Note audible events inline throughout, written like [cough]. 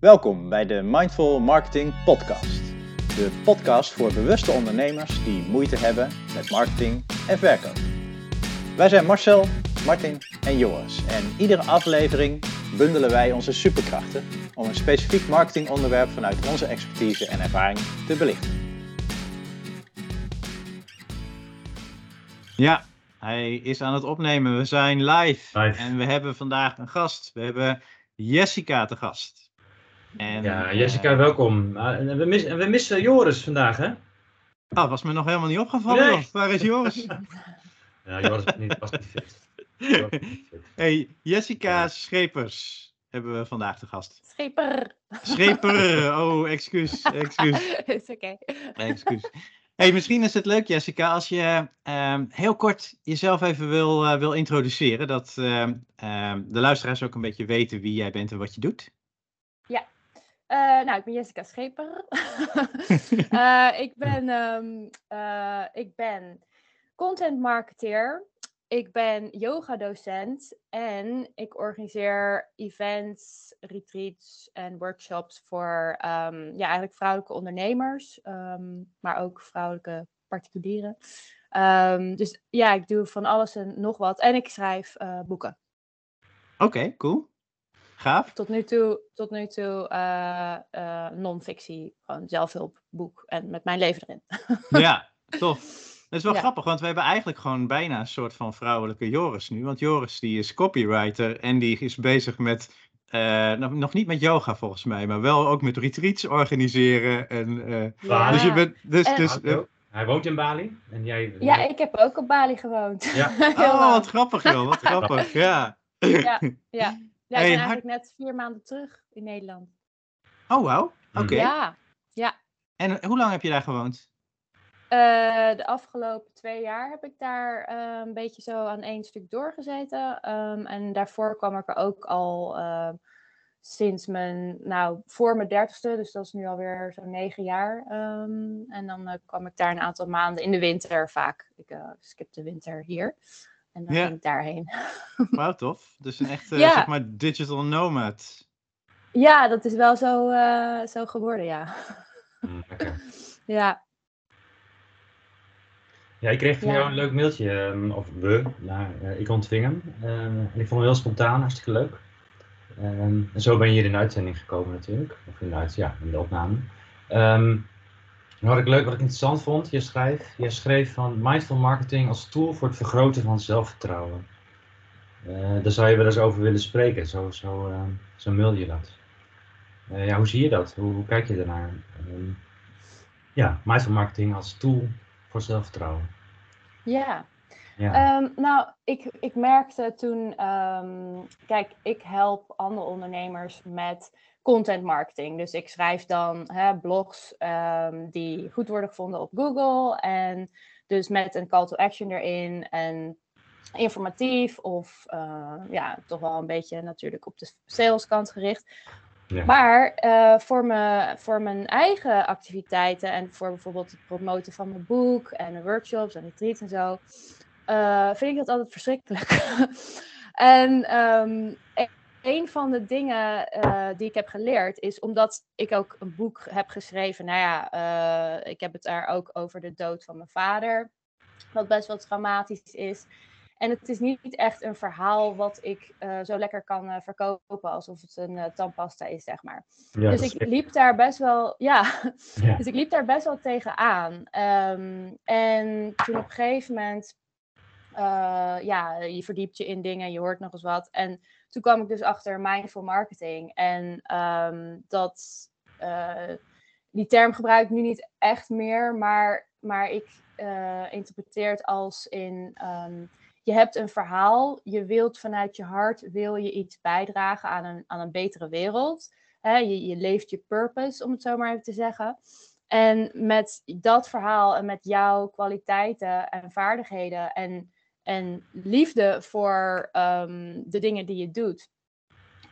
Welkom bij de Mindful Marketing Podcast. De podcast voor bewuste ondernemers die moeite hebben met marketing en verkoop. Wij zijn Marcel, Martin en Joris en iedere aflevering bundelen wij onze superkrachten om een specifiek marketingonderwerp vanuit onze expertise en ervaring te belichten. Ja, hij is aan het opnemen. We zijn live. Live. En we hebben vandaag een gast. We hebben Jessica te gast. En, Ja, eh, Jessica, welkom. Ah, en we, mis, en we missen Joris vandaag, hè? Oh, was me nog helemaal niet opgevallen. Nee. Waar is Joris? [laughs] Ja, Joris was niet, was niet fit. Hey, Jessica Ja. Schepers hebben we vandaag te gast. Scheper. Scheper, oh, excuus, excuus, [laughs] is oké. excuus. Hey, misschien is het leuk, Jessica, als je ehm, heel kort jezelf even wil, eh, wil introduceren. Dat ehm, ehm, de luisteraars ook een beetje weten wie jij bent en wat je doet. Eh, nou, ik ben Jessica Scheper. [laughs] Eh, ik ben, ehm, eh, ik ben content marketeer. Ik ben yoga docent en ik organiseer events, retreats en workshops voor ehm, ja, eigenlijk vrouwelijke ondernemers, ehm, maar ook vrouwelijke particulieren. Dus ja, ik doe van alles en nog wat. En ik schrijf boeken. Oké, cool. Gaaf. Tot nu toe, tot nu toe eh, eh, non-fictie, gewoon zelfhulpboek en met mijn leven erin. [laughs] Ja, tof. Dat is wel Ja. grappig, want we hebben eigenlijk gewoon bijna een soort van vrouwelijke Joris nu. Want Joris die is copywriter en die is bezig met, eh, nog, nog niet met yoga volgens mij, maar wel ook met retreats organiseren. En, eh, Ja. Dus je bent, dus, En- dus. Hij woont in Bali en jij... Ja, ik heb ook op Bali gewoond. Ja. [laughs] Oh, wat grappig joh, wat [laughs] grappig, ja. Ja, ja. Ja Hey, ik ben hart- eigenlijk net vier maanden terug in Nederland. Oh, wauw, oké. Ja, En hoe lang heb je daar gewoond? Eh, de afgelopen twee jaar heb ik daar eh, een beetje zo aan één stuk doorgezeten. Ehm, en daarvoor kwam ik er ook al eh, sinds mijn, nou, voor mijn dertigste, dus dat is nu alweer zo'n negen jaar. Ehm, en dan eh, kwam ik daar een aantal maanden in de winter vaak. Ik eh, skip de winter hier. En dan Ja. ging ik daarheen. [laughs] Wauw, tof. Dus een echte, Ja. zeg maar, digital nomad. Ja, dat is wel zo, eh, zo geworden, ja. Mm, lekker. [laughs] Ja, Ja, ik kreeg van Ja. jou een leuk mailtje, ehm, of we, eh, ik ontving hem. Ehm, en ik vond hem heel spontaan, hartstikke leuk. Ehm, en zo ben je hier in de uitzending gekomen natuurlijk. Of in de, uit, ja, in de opname. Wat ik leuk, wat ik interessant vond, je, schrijf, je schreef van mindful marketing als tool voor het vergroten van zelfvertrouwen. Eh, daar zou je wel eens over willen spreken, zo, zo, ehm, zo mail je dat. Eh, ja, hoe zie je dat? Hoe, hoe kijk je daarnaar? Ehm, ja, mindful marketing als tool voor zelfvertrouwen. ja. Ja. Ehm, nou, ik, ik merkte toen, ehm, kijk, ik help andere ondernemers met content marketing. Dus ik schrijf dan hè, blogs ehm, die goed worden gevonden op Google. En dus met een call to action erin en informatief of eh, ja, toch wel een beetje natuurlijk op de saleskant gericht. Ja. Maar eh, voor, me, voor mijn eigen activiteiten en voor bijvoorbeeld het promoten van mijn boek en de workshops en retreats en zo, eh, vind ik dat altijd verschrikkelijk. [laughs] en ehm, e- een van de dingen eh, die ik heb geleerd is omdat ik ook een boek heb geschreven. Nou ja, eh, ik heb het daar ook over de dood van mijn vader, wat best wel traumatisch is. En het is niet echt een verhaal wat ik zo lekker kan verkopen alsof het een tandpasta is, zeg maar. Ja, dus ik liep daar best wel, ja, ja. [laughs] dus ik liep daar best wel tegenaan. Ehm en toen op een gegeven moment, eh, ja, je verdiept je in dingen, je hoort nog eens wat. En toen kwam ik dus achter mindful marketing. En ehm, dat, eh, die term gebruik ik nu niet echt meer, maar, maar ik eh, interpreteer het als in, ehm, je hebt een verhaal, je wilt vanuit je hart, wil je iets bijdragen aan een, aan een betere wereld. Je, je leeft je purpose, om het zo maar even te zeggen. En met dat verhaal en met jouw kwaliteiten en vaardigheden en, en liefde voor ehm, de dingen die je doet,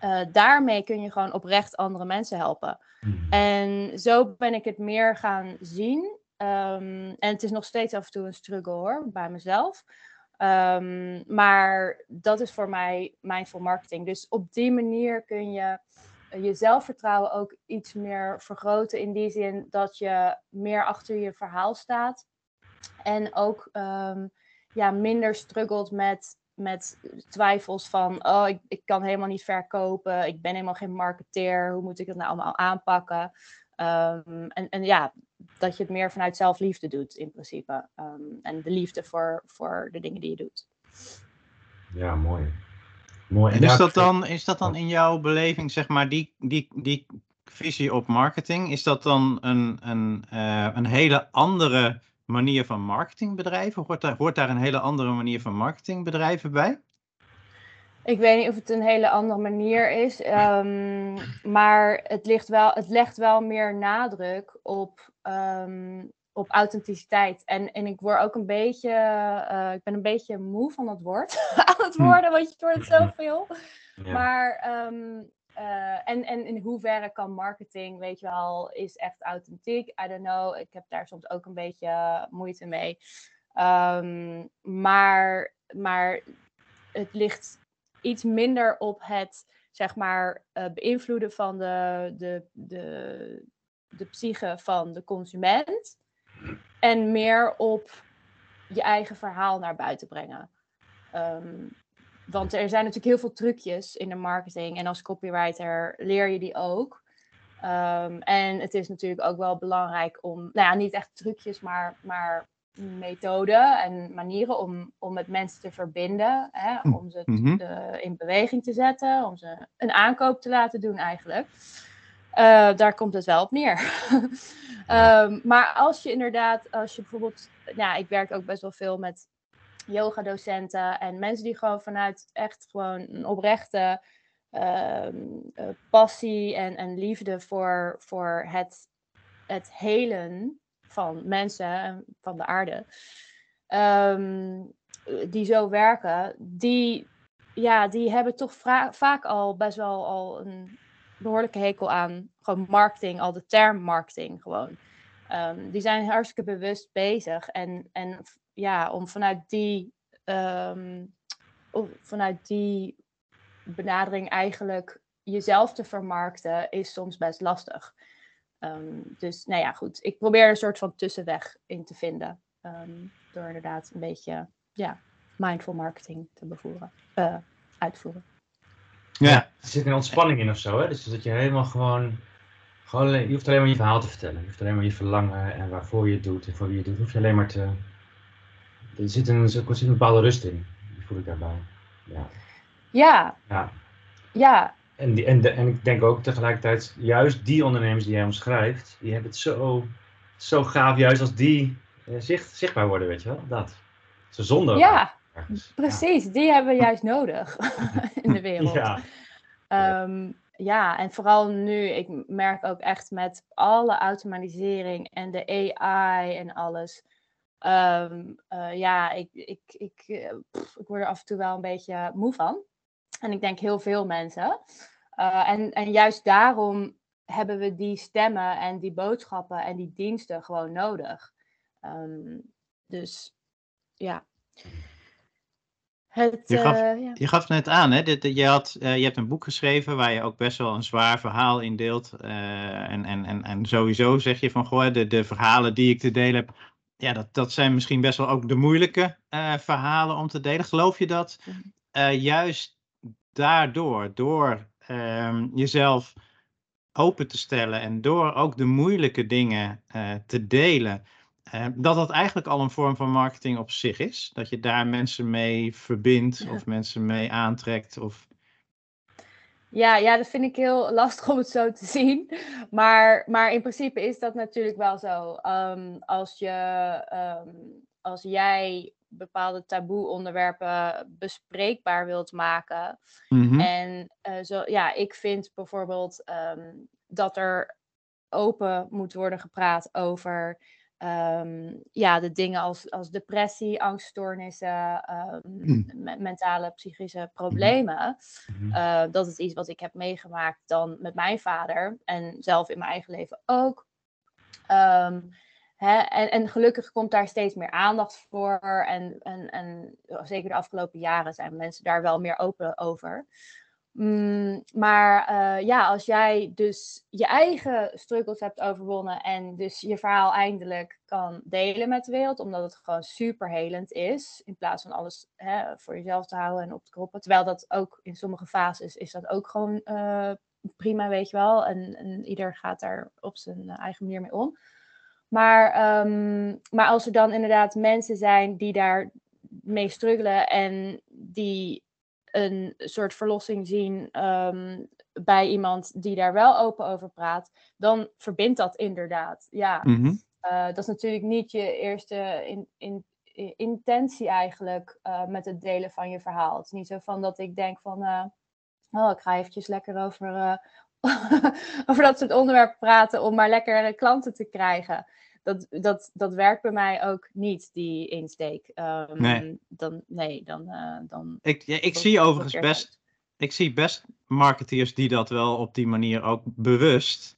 eh, daarmee kun je gewoon oprecht andere mensen helpen. Mhm. En zo ben ik het meer gaan zien. Ehm, en het is nog steeds af en toe een struggle hoor, bij mezelf. Ehm, maar dat is voor mij mindful marketing. Dus op die manier kun je je zelfvertrouwen ook iets meer vergroten. In die zin dat je meer achter je verhaal staat. En ook ja, minder struggelt met, met twijfels van, oh, ik, ik kan helemaal niet verkopen, ik ben helemaal geen marketeer, hoe moet ik het nou allemaal aanpakken? Ehm, en, en ja, dat je het meer vanuit zelfliefde doet in principe. Ehm, en de liefde voor, voor de dingen die je doet. Ja, mooi. mooi. En is dat, dan, is dat dan in jouw beleving, zeg maar, die, die, die visie op marketing, is dat dan een, een, uh, een hele andere manier van marketingbedrijven? Hoort daar, hoort daar een hele andere manier van marketingbedrijven bij? Ik weet niet of het een hele andere manier is, um, maar het, ligt wel, het legt wel meer nadruk op, um, op authenticiteit. En, en ik word ook een beetje, uh, ik ben een beetje moe van dat woord [laughs] aan het hm. worden, want je hoort het zoveel. Ja. Maar um, uh, en, en in hoeverre kan marketing, weet je wel, is echt authentiek? I don't know. Ik heb daar soms ook een beetje moeite mee. Um, maar, maar het ligt iets minder op het, zeg maar, uh, beïnvloeden van de, de, de, de psyche van de consument. En meer op je eigen verhaal naar buiten brengen. Um, want er zijn natuurlijk heel veel trucjes in de marketing. En als copywriter leer je die ook. Um, en het is natuurlijk ook wel belangrijk om, nou ja, niet echt trucjes, maar, maar methoden en manieren om, om met mensen te verbinden. Hè, hm, om ze mm in beweging te zetten, om ze een aankoop te laten doen eigenlijk. Uh, daar komt het wel op neer. [laughs] um, maar als je inderdaad, als je bijvoorbeeld, nou, ik werk ook best wel veel met yogadocenten en mensen die gewoon vanuit echt gewoon een oprechte uh, passie en, en liefde voor, voor het, het helen van mensen van de aarde, um, die zo werken, die, ja, die hebben toch vaak al best wel al een behoorlijke hekel aan gewoon marketing, al de term marketing gewoon. Um, die zijn hartstikke bewust bezig en, en ja, om vanuit die, um, vanuit die benadering eigenlijk jezelf te vermarkten, is soms best lastig. Um, dus nou ja, goed. Ik probeer een soort van tussenweg in te vinden. Um, door inderdaad een beetje ja, mindful marketing te bevoeren, uh, uitvoeren. Ja. ja. Er zit een ontspanning in of zo, hè? Dus dat je helemaal gewoon, gewoon. Je hoeft alleen maar je verhaal te vertellen. Je hoeft alleen maar je verlangen en waarvoor je het doet en voor wie je het doet. Je hoeft alleen maar te, er zit een, er zit een bepaalde rust in. Die voel ik daarbij. Ja. Ja. ja. ja. En, die, en, de, en ik denk ook tegelijkertijd, juist die ondernemers die jij omschrijft, die hebben het zo, zo gaaf, juist als die eh, zicht, zichtbaar worden, weet je wel. Dat. Ze zonder. Ja, precies. Ja. Die hebben we juist nodig [laughs] in de wereld. Ja. Um, ja, en vooral nu, ik merk ook echt met alle automatisering en de AI en alles Um, uh, ja, ik, ik, ik, uh, pff, ik word er af en toe wel een beetje moe van. En ik denk heel veel mensen. Uh, en, en juist daarom hebben we die stemmen en die boodschappen en die diensten gewoon nodig. Um, dus ja. Het, je, gaf, ja. je gaf net aan, hè? Je, had, je hebt een boek geschreven waar je ook best wel een zwaar verhaal in deelt. en, en, en, en sowieso zeg je van, goh, de, de verhalen die ik te delen heb, ja, dat, dat zijn misschien best wel ook de moeilijke uh, verhalen om te delen. Geloof je dat uh, juist daardoor, door um, jezelf open te stellen en door ook de moeilijke dingen uh, te delen, dat dat eigenlijk al een vorm van marketing op zich is? Dat je daar mensen mee verbindt ja. of mensen mee aantrekt? Of... Ja, ja, dat vind ik heel lastig om het zo te zien. Maar, maar in principe is dat natuurlijk wel zo. Um, als, je, um, als jij bepaalde taboe-onderwerpen bespreekbaar wilt maken. Mm-hmm. En uh, zo, ja, ik vind bijvoorbeeld um, dat er open moet worden gepraat over Um, ja, de dingen als, als depressie, angststoornissen, um, mm. me mentale, psychische mm-hmm. problemen. Mm-hmm. Uh, dat is iets wat ik heb meegemaakt dan met mijn vader en zelf in mijn eigen leven ook. Um, hè, en, en gelukkig komt daar steeds meer aandacht voor. En, en, en zeker de afgelopen jaren zijn mensen daar wel meer open over. Mm, maar eh, ja, als jij dus je eigen struggles hebt overwonnen en dus je verhaal eindelijk kan delen met de wereld, omdat het gewoon super helend is, in plaats van alles hè, voor jezelf te houden en op te kroppen. Terwijl dat ook in sommige fases is dat ook gewoon uh, prima, weet je wel. En, en, ieder gaat daar op zijn eigen manier mee om. Maar, um, maar als er dan inderdaad mensen zijn die daar mee struggelen en die een soort verlossing zien um, bij iemand die daar wel open over praat, dan verbindt dat inderdaad. Ja, mm -hmm. uh, dat is natuurlijk niet je eerste in, in, intentie eigenlijk uh, met het delen van je verhaal. Het is niet zo van dat ik denk van, uh, oh, ik ga eventjes lekker over, [laughs] over dat soort onderwerpen praten om maar lekker klanten te krijgen dat, dat, dat werkt bij mij ook niet, die insteek. Um, nee. Dan, nee, dan... Uh, dan ik ja, ik zie overigens best... Ik zie best marketeers die dat wel op die manier ook bewust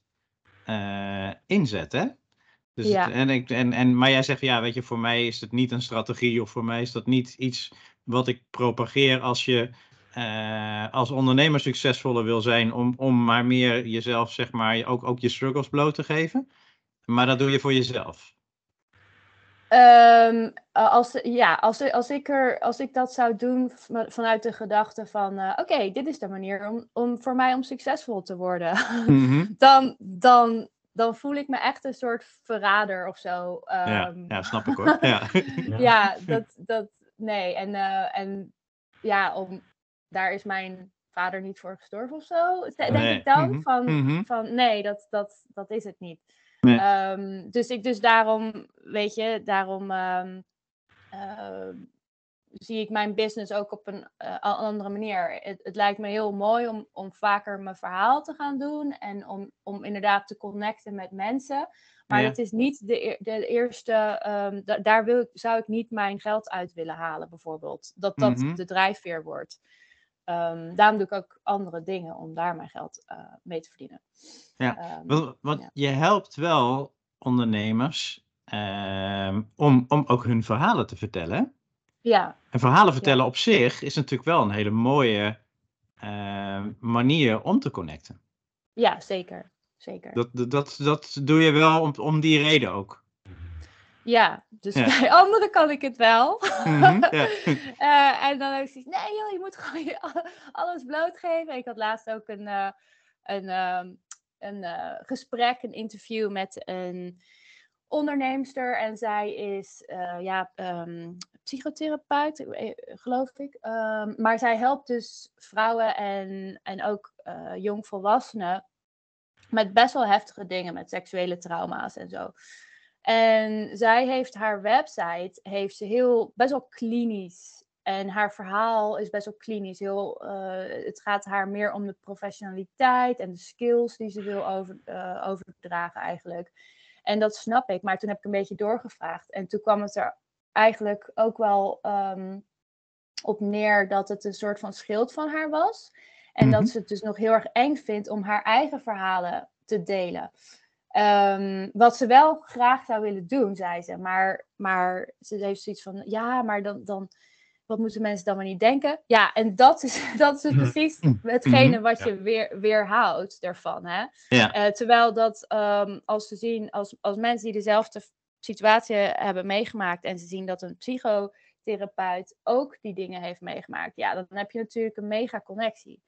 uh, inzetten. Dus ja. het, en, ik, en, en, maar jij zegt, ja, weet je, voor mij is het niet een strategie of voor mij is dat niet iets wat ik propageer als je uh, als ondernemer succesvoller wil zijn, om, om maar meer jezelf, zeg maar, ook, ook je struggles bloot te geven. Maar dat doe je voor jezelf? Um, als, ja, als, als, ik er, als ik dat zou doen vanuit de gedachte van... Uh, oké, dit is de manier om, om voor mij om succesvol te worden. [laughs] Mm -hmm. dan, dan, dan voel ik me echt een soort verrader of zo. Um, ja, ja, snap ik hoor. [laughs] ja, ja dat, dat... Nee, en, uh, en ja, om, daar is mijn vader niet voor gestorven of zo. Denk nee. ik dan? Mm -hmm. van, mm -hmm. van nee, dat, dat, dat is het niet. Nee. Um, dus ik dus daarom, weet je, daarom um, uh, zie ik mijn business ook op een uh, andere manier. Het, het, lijkt me heel mooi om, om vaker mijn verhaal te gaan doen en om, om inderdaad te connecten met mensen. Maar ja. het is niet de, de eerste, um, da, daar wil ik, zou ik niet mijn geld uit willen halen, bijvoorbeeld. Dat dat mm -hmm. de drijfveer wordt. Um, daarom doe ik ook andere dingen om daar mijn geld uh, mee te verdienen. Ja, um, want, want ja. je helpt wel ondernemers um, om, om ook hun verhalen te vertellen. Ja. En verhalen vertellen ja. op zich is natuurlijk wel een hele mooie uh, manier om te connecten. Ja, zeker. zeker. Dat, dat, dat doe je wel om, om die reden ook. Ja, dus ja. bij anderen kan ik het wel. Mm -hmm, ja. uh, [laughs] en dan heb ik zoiets, nee joh, je moet gewoon je alles blootgeven. Ik had laatst ook een, uh, een, uh, een uh, gesprek, een interview met een onderneemster. En zij is ja, um, psychotherapeut, geloof ik. Um, maar zij helpt dus vrouwen en, en ook jongvolwassenen met best wel heftige dingen, met seksuele trauma's en zo. En zij heeft haar website, heeft ze heel, best wel klinisch. En haar verhaal is best wel klinisch. Heel, uh, het gaat haar meer om de professionaliteit en de skills die ze wil over, uh, overdragen eigenlijk. En dat snap ik. Maar toen heb ik een beetje doorgevraagd. En toen kwam het er eigenlijk ook wel um, op neer dat het een soort van schild van haar was. En mm -hmm. dat ze het dus nog heel erg eng vindt om haar eigen verhalen te delen. Um, wat ze wel graag zou willen doen, zei ze. Maar, maar ze heeft zoiets van, ja, maar dan, dan, wat moeten mensen dan maar niet denken? Ja, en dat is, [laughs] dat is precies hetgene wat je weer, weerhoudt ervan. Hè? Ja. Uh, terwijl dat um, als ze zien, als, als mensen die dezelfde situatie hebben meegemaakt en ze zien dat een psychotherapeut ook die dingen heeft meegemaakt, ja, dan heb je natuurlijk een mega connectie.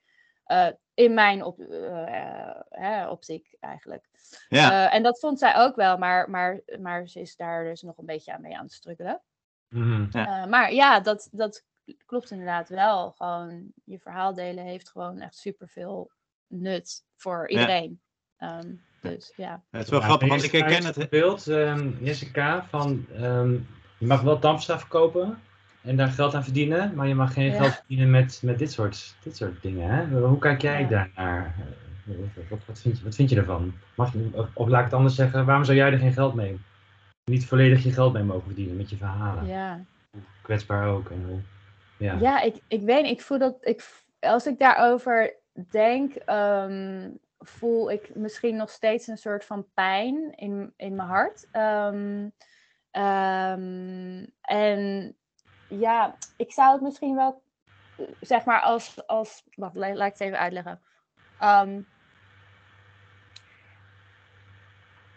Uh, in mijn op, uh, uh, optiek eigenlijk. Ja. en dat vond zij ook wel, maar, maar, maar ze is daar dus nog een beetje aan mee aan het struggelen. Mm, ja. maar ja, dat, dat klopt inderdaad wel. Gewoon je verhaal delen heeft gewoon echt superveel nut voor iedereen. Ja. Um, dus ja. Het is wel grappig, want ik herken het. beeld, um, Jessica, van um, je mag wel dampstraf verkopen en daar geld aan verdienen, maar je mag geen ja. geld verdienen met, met dit, soort, dit soort dingen. Hè? Hoe kijk jij ja. daarnaar? Wat, wat, vind je, wat vind je ervan? Mag je, of, of laat ik het anders zeggen, waarom zou jij er geen geld mee? Niet volledig je geld mee mogen verdienen met je verhalen. Ja. Kwetsbaar ook. En, ja, ja ik, ik weet ik voel dat, ik, als ik daarover denk, um, voel ik misschien nog steeds een soort van pijn in, in mijn hart. Um, um, en ja, ik zou het misschien wel zeg maar als, als wacht, la- laat ik het even uitleggen. Ehm,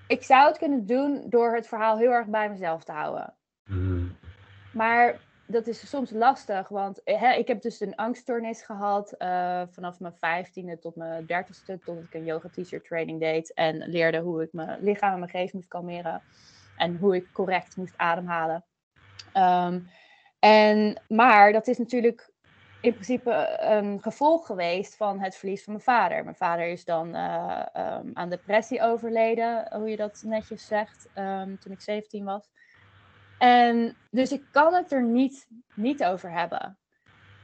ik zou het kunnen doen door het verhaal heel erg bij mezelf te houden. Mhm. Maar dat is soms lastig, want eh, hè, ik heb dus een angststoornis gehad eh, vanaf mijn vijftiende tot mijn dertigste, tot ik een yoga teacher training deed en leerde hoe ik mijn lichaam en mijn geest moest kalmeren en hoe ik correct moest ademhalen. Ehm, en, maar dat is natuurlijk in principe een gevolg geweest van het verlies van mijn vader. Mijn vader is dan eh, ehm, aan depressie overleden, hoe je dat netjes zegt, ehm, toen ik 17 was. En dus ik kan het er niet, niet over hebben.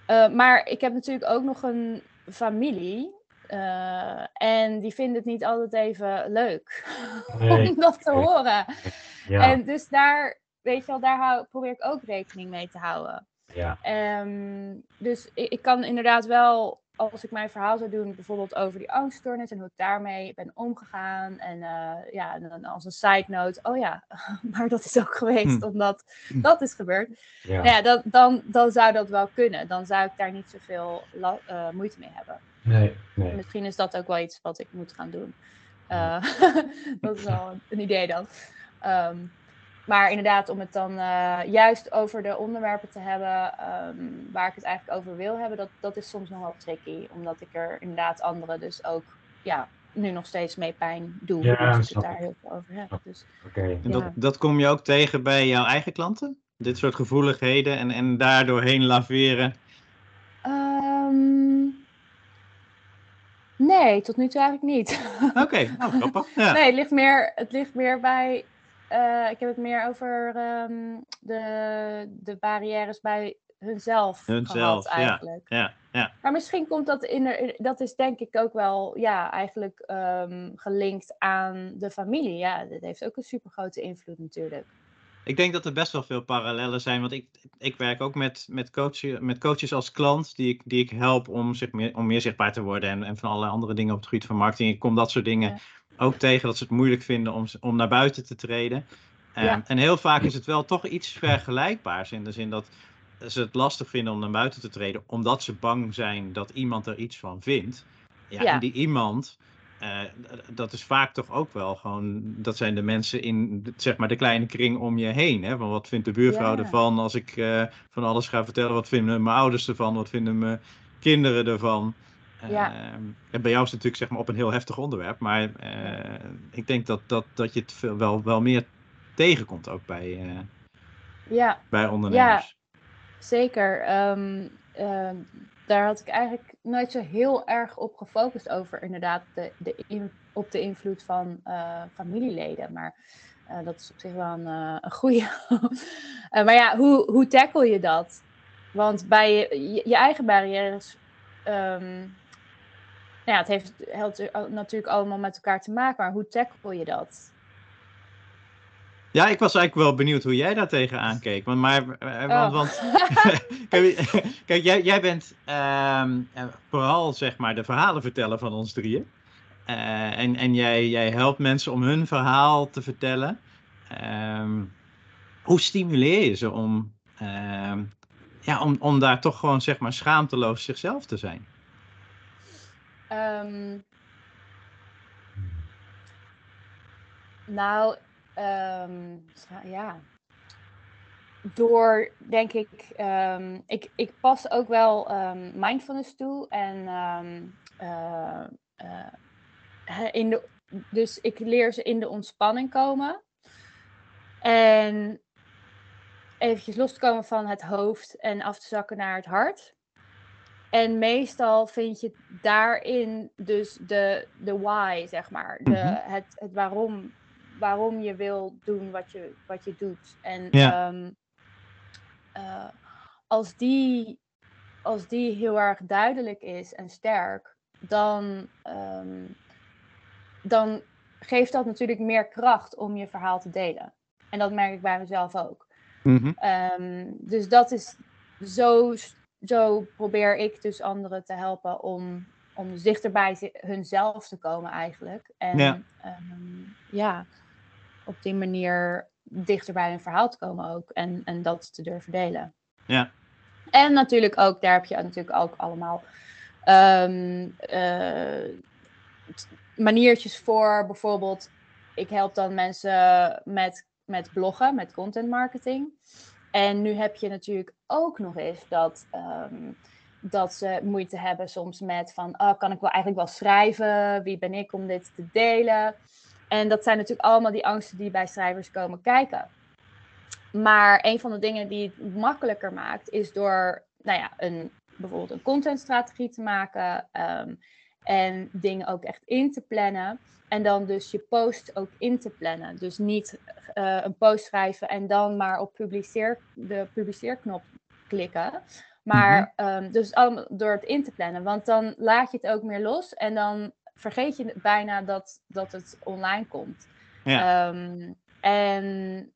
Eh, maar ik heb natuurlijk ook nog een familie. eh, en die vinden het niet altijd even leuk Nee, [laughs] om dat te horen. Ja, En dus daar, weet je wel, daar hou, probeer ik ook rekening mee te houden. ja. Ehm, dus ik, ik kan inderdaad wel, als ik mijn verhaal zou doen, bijvoorbeeld over die angststoornis en hoe ik daarmee ben omgegaan. En eh, ja, en dan als een side note, oh ja, [laughs] maar dat is ook geweest Hm. omdat dat is gebeurd. ja. Nou ja, dan, dan, dan zou dat wel kunnen. Dan zou ik daar niet zoveel la- eh, moeite mee hebben. Nee, nee. Misschien is dat ook wel iets wat ik moet gaan doen. Eh, [laughs] dat is wel een idee dan. Ehm, maar inderdaad, om het dan eh, juist over de onderwerpen te hebben ehm, waar ik het eigenlijk over wil hebben, dat, dat is soms nog wel tricky. Omdat ik er inderdaad anderen dus ook ja, nu nog steeds mee pijn doe. Ja, als ik het daar heel veel over heb. Dus, Oké. En Ja. dat, dat kom je ook tegen bij jouw eigen klanten? Dit soort gevoeligheden en, en daar doorheen laveren. Ehm, nee, tot nu toe eigenlijk niet. Oké, nou grappig. [laughs] Ja. Nee, het ligt meer, het ligt meer bij. Eh, ik heb het meer over ehm, de, de barrières bij hunzelf, Hunzelf, gehad ja. eigenlijk. Ja, ja. Maar misschien komt dat in dat is denk ik ook wel ja, eigenlijk ehm, gelinkt aan de familie. Ja, dat heeft ook een super grote invloed natuurlijk. Ik denk dat er best wel veel parallellen zijn, want ik, ik werk ook met, met, coaches, met coaches als klant die ik, die ik help om, zich meer, om meer zichtbaar te worden en, en van allerlei andere dingen op het gebied van marketing. Ik kom dat soort dingen Ja. Ook tegen, dat ze het moeilijk vinden om, om naar buiten te treden. Ja. En heel vaak is het wel toch iets vergelijkbaars in de zin dat ze het lastig vinden om naar buiten te treden, omdat ze bang zijn dat iemand er iets van vindt. Ja, Ja. En die iemand, eh, dat is vaak toch ook wel gewoon, dat zijn de mensen in de- zeg maar de kleine kring om je heen. Hè? Van wat vindt de buurvrouw Ja. ervan als ik eh, van alles ga vertellen? Wat vinden mijn ouders ervan? Wat vinden mijn kinderen ervan? Ja. Ehm, en bij jou is het natuurlijk zeg maar op een heel heftig onderwerp, maar eh, ik denk dat, dat, dat je het veel, wel, wel meer tegenkomt ook bij, eh, Ja, bij ondernemers. Zeker. Ehm, ehm, daar had ik eigenlijk nooit zo heel erg op gefocust over, inderdaad, de, de in- op de invloed van eh, familieleden. Maar dat is op zich wel een, een goede. [laughs] maar ja, hoe, hoe tackle je dat? Want bij je, je, je eigen barrières. Nou ja, het heeft, heeft natuurlijk allemaal met elkaar te maken, maar hoe tackle je dat? Ja, ik was eigenlijk wel benieuwd hoe jij daar tegenaan keek. Want, maar, eh, want, Oh. want [laughs] [laughs] kijk, jij, jij bent ehm, eh, vooral zeg maar de verhalen vertellen van ons drieën. Eh, en en jij, jij helpt mensen om hun verhaal te vertellen. Ehm, hoe stimuleer je ze om, ehm, ja, om, om daar toch gewoon zeg maar schaamteloos zichzelf te zijn? Ehm, nou, ehm, ja. Door, denk ik, ehm, ik, ik pas ook wel mindfulness toe. En eh, eh, in de, dus ik leer ze in de ontspanning komen. En eventjes los te komen van het hoofd en af te zakken naar het hart. En meestal vind je daarin dus de, de why, zeg maar. De, Mhm. het, het waarom, waarom je wil doen wat je, wat je doet. En Ja. ehm, eh, als, die, als die heel erg duidelijk is en sterk, dan, ehm, dan geeft dat natuurlijk meer kracht om je verhaal te delen. En dat merk ik bij mezelf ook. Mhm. Ehm, dus dat is zo, zo probeer ik dus anderen te helpen om, om dus dichter bij hunzelf te komen eigenlijk. En Ja. ehm, ja, op die manier dichter bij hun verhaal te komen ook en, en dat te durven delen. Ja. En natuurlijk ook, daar heb je natuurlijk ook allemaal ehm, eh, maniertjes voor. Bijvoorbeeld, ik help dan mensen met, met bloggen, met content marketing. En nu heb je natuurlijk ook nog eens dat, ehm, dat ze moeite hebben soms met van, oh, kan ik wel eigenlijk wel schrijven? Wie ben ik om dit te delen? En dat zijn natuurlijk allemaal die angsten die bij schrijvers komen kijken. Maar een van de dingen die het makkelijker maakt, is door nou ja, een, bijvoorbeeld een contentstrategie te maken. ehm, en dingen ook echt in te plannen. En dan dus je post ook in te plannen. Dus niet eh, een post schrijven en dan maar op publiceer, de publiceerknop klikken. Maar ehm, dus allemaal door het in te plannen. Want dan laat je het ook meer los. En dan vergeet je bijna dat, dat het online komt. Ja. Ehm, en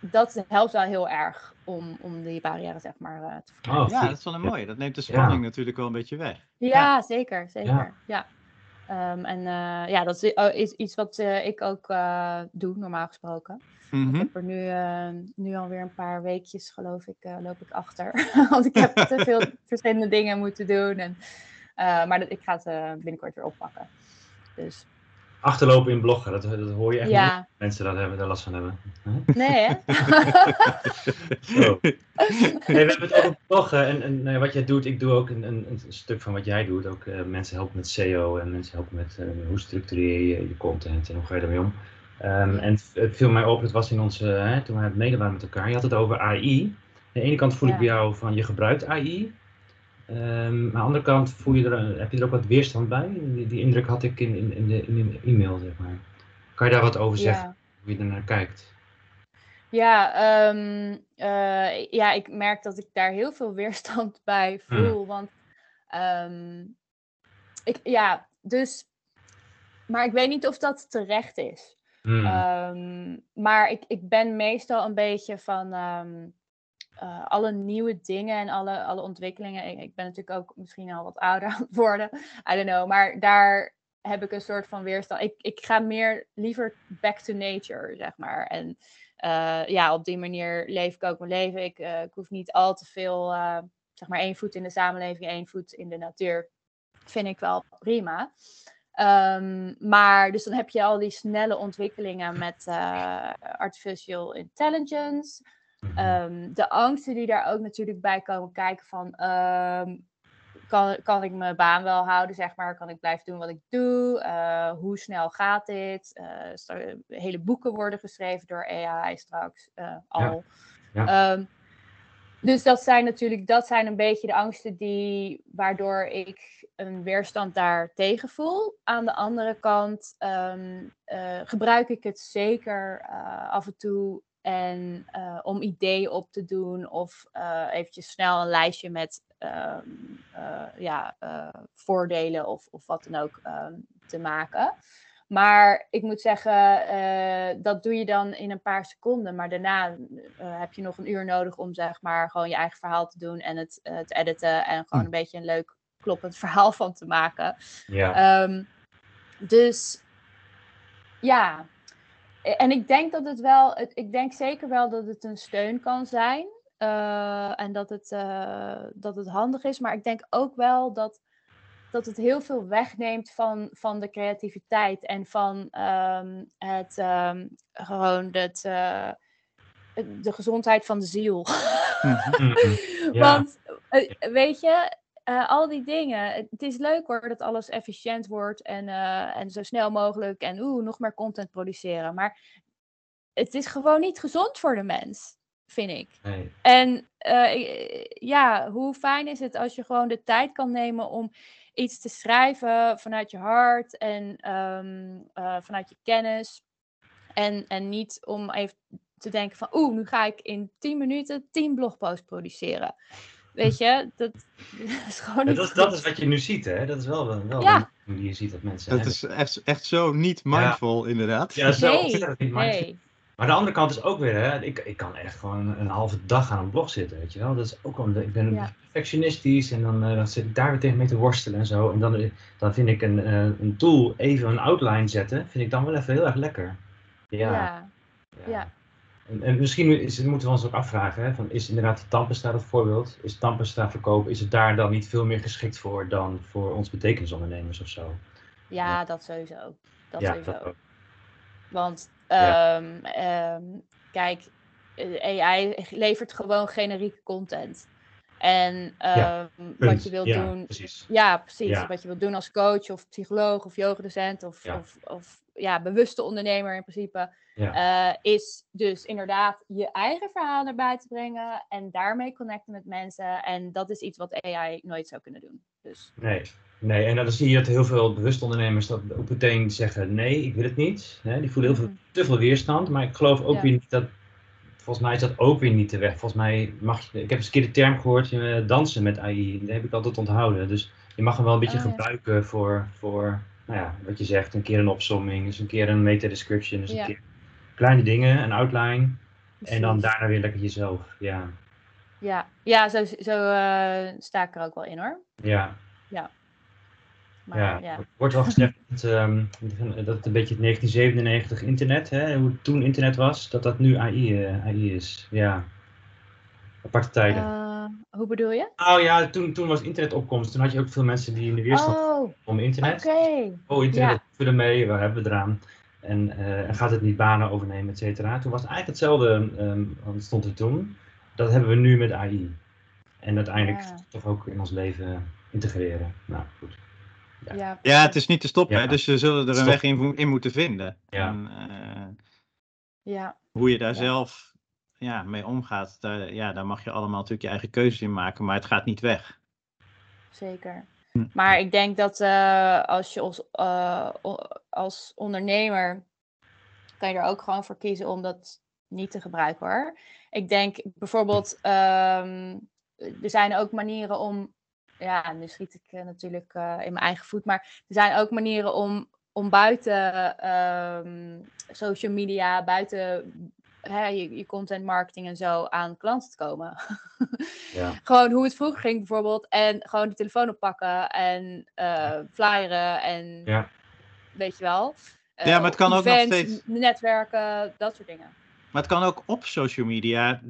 dat helpt wel heel erg om, om die barrière zeg maar eh, te verkleinen. Oh, ja, dat is wel een mooie. Dat neemt de spanning natuurlijk wel een beetje weg. Ja, zeker, zeker. Ja. Ja. Ehm, en eh, ja, dat is, is iets wat eh, ik ook eh, doe, normaal gesproken. Mhm. Ik heb er nu, eh, nu alweer een paar weekjes, geloof ik, eh, loop ik achter. [laughs] Want ik heb te veel [laughs] verschillende dingen moeten doen. En, eh, maar dat, ik ga het eh, binnenkort weer oppakken. Dus Achterlopen in bloggen, dat, dat hoor je echt niet. Mensen dat hebben, daar last van hebben. nee hè? [laughs] Zo. We hebben het over bloggen en, en nou ja, wat jij doet. Ik doe ook een, een, een stuk van wat jij doet. Ook eh, mensen helpen met SEO en mensen helpen met eh, hoe structureer je je content en hoe ga je ermee om. Ehm, en het viel mij op, het was in onze, hè, toen we aan het mailen waren met elkaar, je had het over AI. Aan de ene kant voel ik Ja. bij jou van je gebruikt AI. Ehm, aan de andere kant voel je er, heb je er ook wat weerstand bij. Die, die indruk had ik in, in, in, de, in de e-mail, zeg maar. Kan je daar wat over zeggen, ja. hoe je ernaar kijkt? Ja, ehm, eh, ja, ik merk dat ik daar heel veel [laughs] weerstand bij voel. Want ehm, ik, ja, dus. Maar ik weet niet of dat terecht is. Hmm. Maar ik, ik ben meestal een beetje van eh, alle nieuwe dingen en alle, alle ontwikkelingen. Ik, ben natuurlijk ook misschien al wat ouder [laughs] aan het worden. I don't know. Maar daar heb ik een soort van weerstand. Ik, ik ga meer liever back to nature, zeg maar. En eh, ja, op die manier leef ik ook mijn leven. Ik, eh, ik hoef niet al te veel, zeg maar één voet in de samenleving, één voet in de natuur. Vind ik wel prima. Ehm, maar dus dan heb je al die snelle ontwikkelingen met artificial intelligence. Mhm. Ehm, de angsten die daar ook natuurlijk bij komen kijken van... ehm, kan, kan ik mijn baan wel houden, zeg maar? Kan ik blijven doen wat ik doe? Eh, hoe snel gaat dit? Eh, sta- hele boeken worden geschreven door AI straks eh, al. ja. Ehm, dus dat zijn natuurlijk dat zijn een beetje de angsten die, waardoor ik een weerstand daar tegen voel. Aan de andere kant eh, gebruik ik het zeker eh, af en toe en, eh, om ideeën op te doen of eh, eventjes snel een lijstje met ehm, eh, ja, voordelen of, of wat dan ook ehm, te maken. Maar ik moet zeggen, dat doe je dan in een paar seconden. Maar daarna heb je nog een uur nodig om zeg maar gewoon je eigen verhaal te doen en het te editen en gewoon een beetje een leuk kloppend [laughs] verhaal van te maken. ja. Ehm, dus ja, en ik denk dat het wel, het, ik denk zeker wel dat het een steun kan zijn. eh, en dat het, eh, dat het handig is. Maar ik denk ook wel dat, dat het heel veel wegneemt van, van de creativiteit en van ehm, het ehm, gewoon het, eh, de gezondheid van de ziel. Mhm. [laughs] Mhm. Ja. Want eh, weet je, eh, al die dingen. Het is leuk hoor dat alles efficiënt wordt en, eh, en zo snel mogelijk. En oeh, nog meer content produceren. Maar het is gewoon niet gezond voor de mens, vind ik. Nee. En eh, ja, hoe fijn is het als je gewoon de tijd kan nemen om iets te schrijven vanuit je hart en ehm, eh, vanuit je kennis. En, en niet om even te denken van, oeh, nu ga ik in 10 minuten 10 blogposts produceren. Weet je, [laughs] dat, is gewoon Ja, dat, is, dat is wat je nu ziet, hè? Dat is wel, wel, wel Ja. hoe je ziet dat mensen. Dat hebben. is echt, echt zo niet mindful, inderdaad. Ja, zo Nee, ontzettend niet mindful. nee. Maar de andere kant is ook weer, hè? Ik, ik kan echt gewoon een halve dag aan een blog zitten, weet je wel. Dat is ook wel, ik ben Ja. perfectionistisch en dan, eh, dan zit ik daar weer tegen mee te worstelen en zo. En dan, eh, dan vind ik een, eh, een tool, even een outline zetten, vind ik dan wel even heel erg lekker. Ja. Ja, ja. En, en misschien is, moeten we ons ook afvragen, hè, van, is inderdaad Tandpasta dat voorbeeld? Is Tandpasta verkopen, is het daar dan niet veel meer geschikt voor dan voor ons betekenisondernemers of zo? Ja, dat sowieso. Dat ja, sowieso. dat. Want Ja. ehm, ehm, kijk, eh, AI levert gewoon generieke content. En Ja, ehm, wat je wilt ja, doen, precies. ja, precies. Ja. Wat je wilt doen als coach of psycholoog of yogadocent of, Ja. of, of ja, bewuste ondernemer in principe, Ja. eh, is dus inderdaad je eigen verhaal erbij te brengen en daarmee connecten met mensen. En dat is iets wat AI nooit zou kunnen doen. Dus Nee, nee, en dan zie je dat heel veel bewuste ondernemers dat ook meteen zeggen: nee, ik wil het niet. Die voelen heel veel, Mhm. te veel weerstand, maar ik geloof ook Ja. weer niet dat. Volgens mij is dat ook weer niet de weg. Volgens mij mag je. Ik heb eens een keer de term gehoord: eh, dansen met AI. Die heb ik altijd onthouden. Dus je mag hem wel een beetje Oh, ja. gebruiken voor, voor, nou ja, wat je zegt: een keer een opsomming, dus een keer een meta-description, dus Ja. een keer kleine dingen, een outline. En dan daarna weer lekker jezelf. Ja, Ja, ja zo, zo eh, sta ik er ook wel in hoor. ja. Maar ja, ja, er wordt wel gezegd [laughs] dat, ehm, dat het een beetje het 1997 internet, hè, hoe toen internet was, dat dat nu AI, eh, AI is. Ja, aparte tijden. Eh, hoe bedoel je? Nou ja, toen, toen was internet opkomst, toen had je ook veel mensen die in de weerstand Oh, om internet. Oh, internet, Ja. ermee, waar hebben we eraan? En, eh, en gaat het niet banen overnemen, et cetera. Toen was het eigenlijk hetzelfde, ehm, wat stond er toen. Dat hebben we nu met AI. En uiteindelijk Ja. toch ook in ons leven integreren. Nou, goed. Ja. Ja, het is niet te stoppen, Ja. dus ze zullen er een Stop. weg in, in moeten vinden. Ja. En, eh, ja, hoe je daar Ja. zelf ja, mee omgaat, daar, ja, daar mag je allemaal natuurlijk je eigen keuzes in maken, maar het gaat niet weg. zeker. Hm. Maar ik denk dat eh, als je als, eh, als ondernemer kan je er ook gewoon voor kiezen om dat niet te gebruiken hoor. Ik denk bijvoorbeeld, ehm, er zijn ook manieren om, ja, nu schiet ik eh, natuurlijk eh, in mijn eigen voet, maar er zijn ook manieren om, om buiten ehm, social media, buiten hè, je, je content marketing en zo aan klanten te komen. [laughs] Ja. gewoon hoe het vroeger ging bijvoorbeeld. En gewoon de telefoon oppakken en eh flyeren en Ja. weet je wel. Ja, maar het kan ook nog steeds- Netwerken, dat soort dingen. Maar het kan ook op social media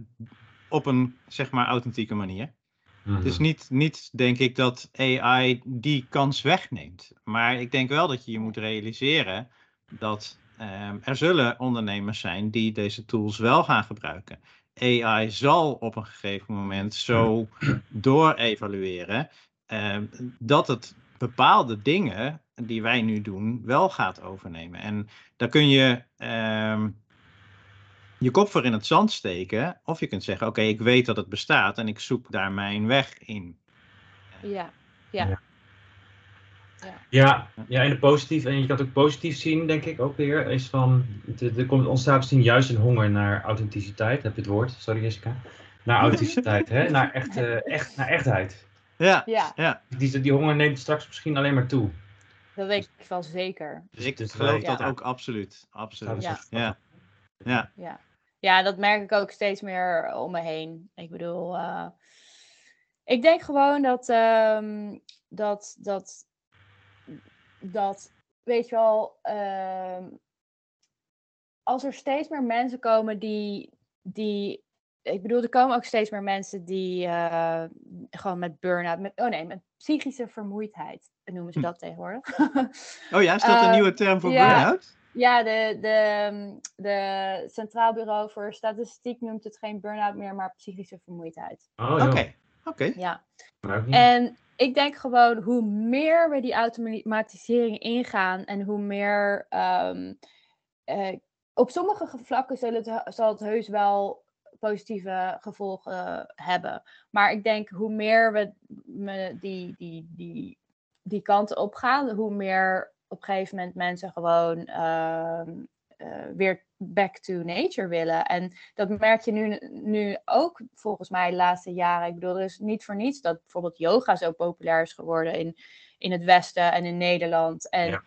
op een, zeg maar, authentieke manier. Mhm. Het is niet, niet, denk ik, dat AI die kans wegneemt. Maar ik denk wel dat je je moet realiseren dat ehm, er zullen ondernemers zijn die deze tools wel gaan gebruiken. AI zal op een gegeven moment zo doorevalueren ehm, dat het bepaalde dingen die wij nu doen wel gaat overnemen. En daar kun je ehm, je kop voor in het zand steken. Of je kunt zeggen, oké, ik weet dat het bestaat en ik zoek daar mijn weg in. Ja, Ja, ja, en de positief, en je kan het ook positief zien, denk ik ook weer, is van, er komt ontstaat misschien juist een honger naar authenticiteit, heb je het woord, sorry Jessica, naar authenticiteit, hè? [laughs] Naar, echt, eh, echt, naar echtheid. Ja, ja, ja. Die, die honger neemt straks misschien alleen maar toe. dat weet ik wel zeker. Dus ik Dus geloof wij- dat ja. ook absoluut. absoluut. Ja. Ja. Ja. Ja. dat merk ik ook steeds meer om me heen. Ik bedoel, eh, ik denk gewoon dat, ehm, dat, dat, dat, weet je wel, ehm, als er steeds meer mensen komen die, die ik bedoel, er komen ook steeds meer mensen die eh, gewoon met burn-out, met, oh nee, met psychische vermoeidheid noemen ze Hm. dat tegenwoordig. Oh ja, is dat een [laughs] Ehm, nieuwe term voor ja. burn-out? Ja, de, de, mm, de Centraal Bureau voor Statistiek noemt het geen burn-out meer, maar psychische vermoeidheid. Oh, Oké. Ja. En ik denk gewoon, hoe meer we die automatisering ingaan en hoe meer. ehm, eh, op sommige vlakken zullen het, zal het heus wel positieve gevolgen hebben. Maar ik denk, hoe meer we me die, die, die, die kant op gaan, hoe meer op een gegeven moment mensen gewoon ehm, eh, weer back to nature willen. En dat merk je nu, nu ook volgens mij de laatste jaren. Ik bedoel, er is niet voor niets dat bijvoorbeeld yoga zo populair is geworden in, in het Westen en in Nederland. En Ja.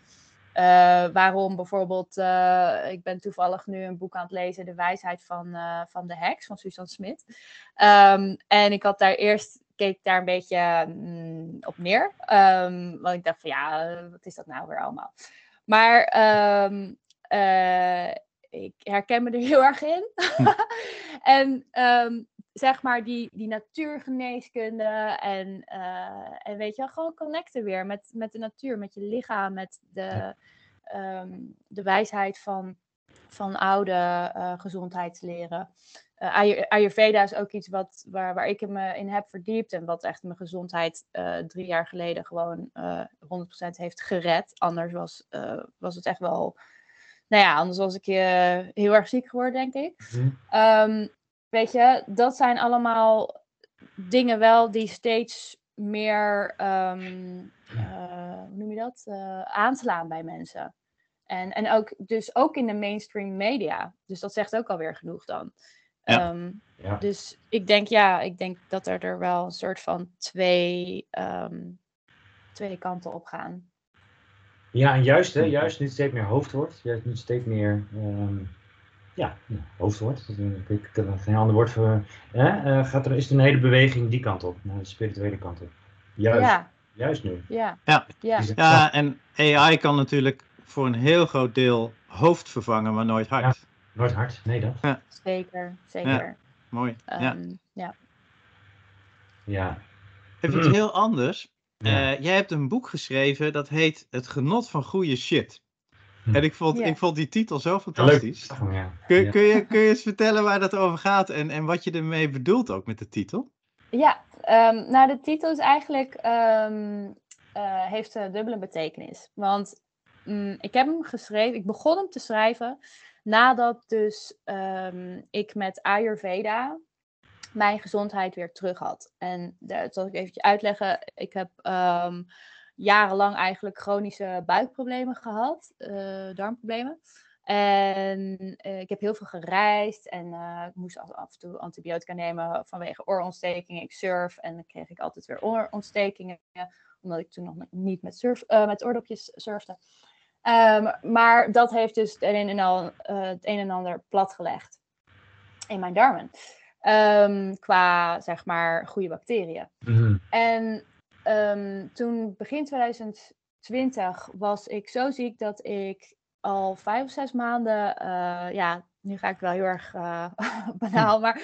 eh, waarom bijvoorbeeld, eh, ik ben toevallig nu een boek aan het lezen, De wijsheid van, van de heks, van Susan Smit. Ehm, en ik had daar eerst, keek daar een beetje mm, op neer. Ehm, want ik dacht van ja, wat is dat nou weer allemaal? Maar ehm, eh, ik herken me er heel erg in. [laughs] en ehm, zeg maar die, die natuurgeneeskunde en, eh, en weet je, gewoon connecten weer met, met de natuur, met je lichaam, met de, de wijsheid van, van oude uh, gezondheidsleren. Uh, Ayurveda is ook iets wat, waar, waar ik me in heb verdiept en wat echt mijn gezondheid drie jaar geleden gewoon 100% heeft gered. Anders was, was het echt wel, nou ja, anders was ik heel erg ziek geworden, denk ik. Mm Weet je, dat zijn allemaal dingen wel die steeds meer, um, uh, hoe noem je dat, aanslaan bij mensen. En, en ook, dus ook in de mainstream media. Dus dat zegt ook alweer genoeg dan. Ja. Um, ja. Dus ik denk, ja, ik denk dat er, er wel een soort van twee, um, twee kanten op gaan. Ja, en juist, hè, juist nu het steeds meer hoofd wordt, juist nu steeds meer ja, hoofdwoord. Ik heb er geen ander woord voor. Hè? Uh, gaat er, is er een hele beweging die kant op, naar de spirituele kant op. Juist, ja. juist nu. Ja. Ja. Ja. ja, en AI kan natuurlijk voor een heel groot deel hoofd vervangen, maar nooit hart. Ja, nooit hart, nee dat. Ja. Zeker, zeker. Mooi. Um, ja. ja. Ja. Even iets heel anders. Uh, jij hebt een boek geschreven dat heet Het genot van goede shit. Hm. En ik vond, ik vond die titel zo fantastisch. Ja. Kun, kun, je, kun je eens vertellen waar dat over gaat en, en wat je ermee bedoelt ook met de titel? Ja, um, nou de titel is eigenlijk, um, uh, heeft een dubbele betekenis. Want um, ik heb hem geschreven, ik begon hem te schrijven nadat dus ik met Ayurveda mijn gezondheid weer terug had. En dat zal ik eventjes uitleggen. Ik heb jarenlang eigenlijk chronische buikproblemen gehad, uh, darmproblemen. En uh, ik heb heel veel gereisd en ik moest af, af, en toe antibiotica nemen vanwege oorontstekingen. Ik surf en dan kreeg ik altijd weer oorontstekingen, omdat ik toen nog niet met, surf, met oordopjes surfde. Um, maar dat heeft dus het een en, al, het een en ander platgelegd in mijn darmen. Um, qua, zeg maar, goede bacteriën. Mm -hmm. En um, toen begin 2020 was ik zo ziek dat ik al vijf of zes maanden, uh, ja, nu ga ik wel heel erg uh, [laughs] banaal, maar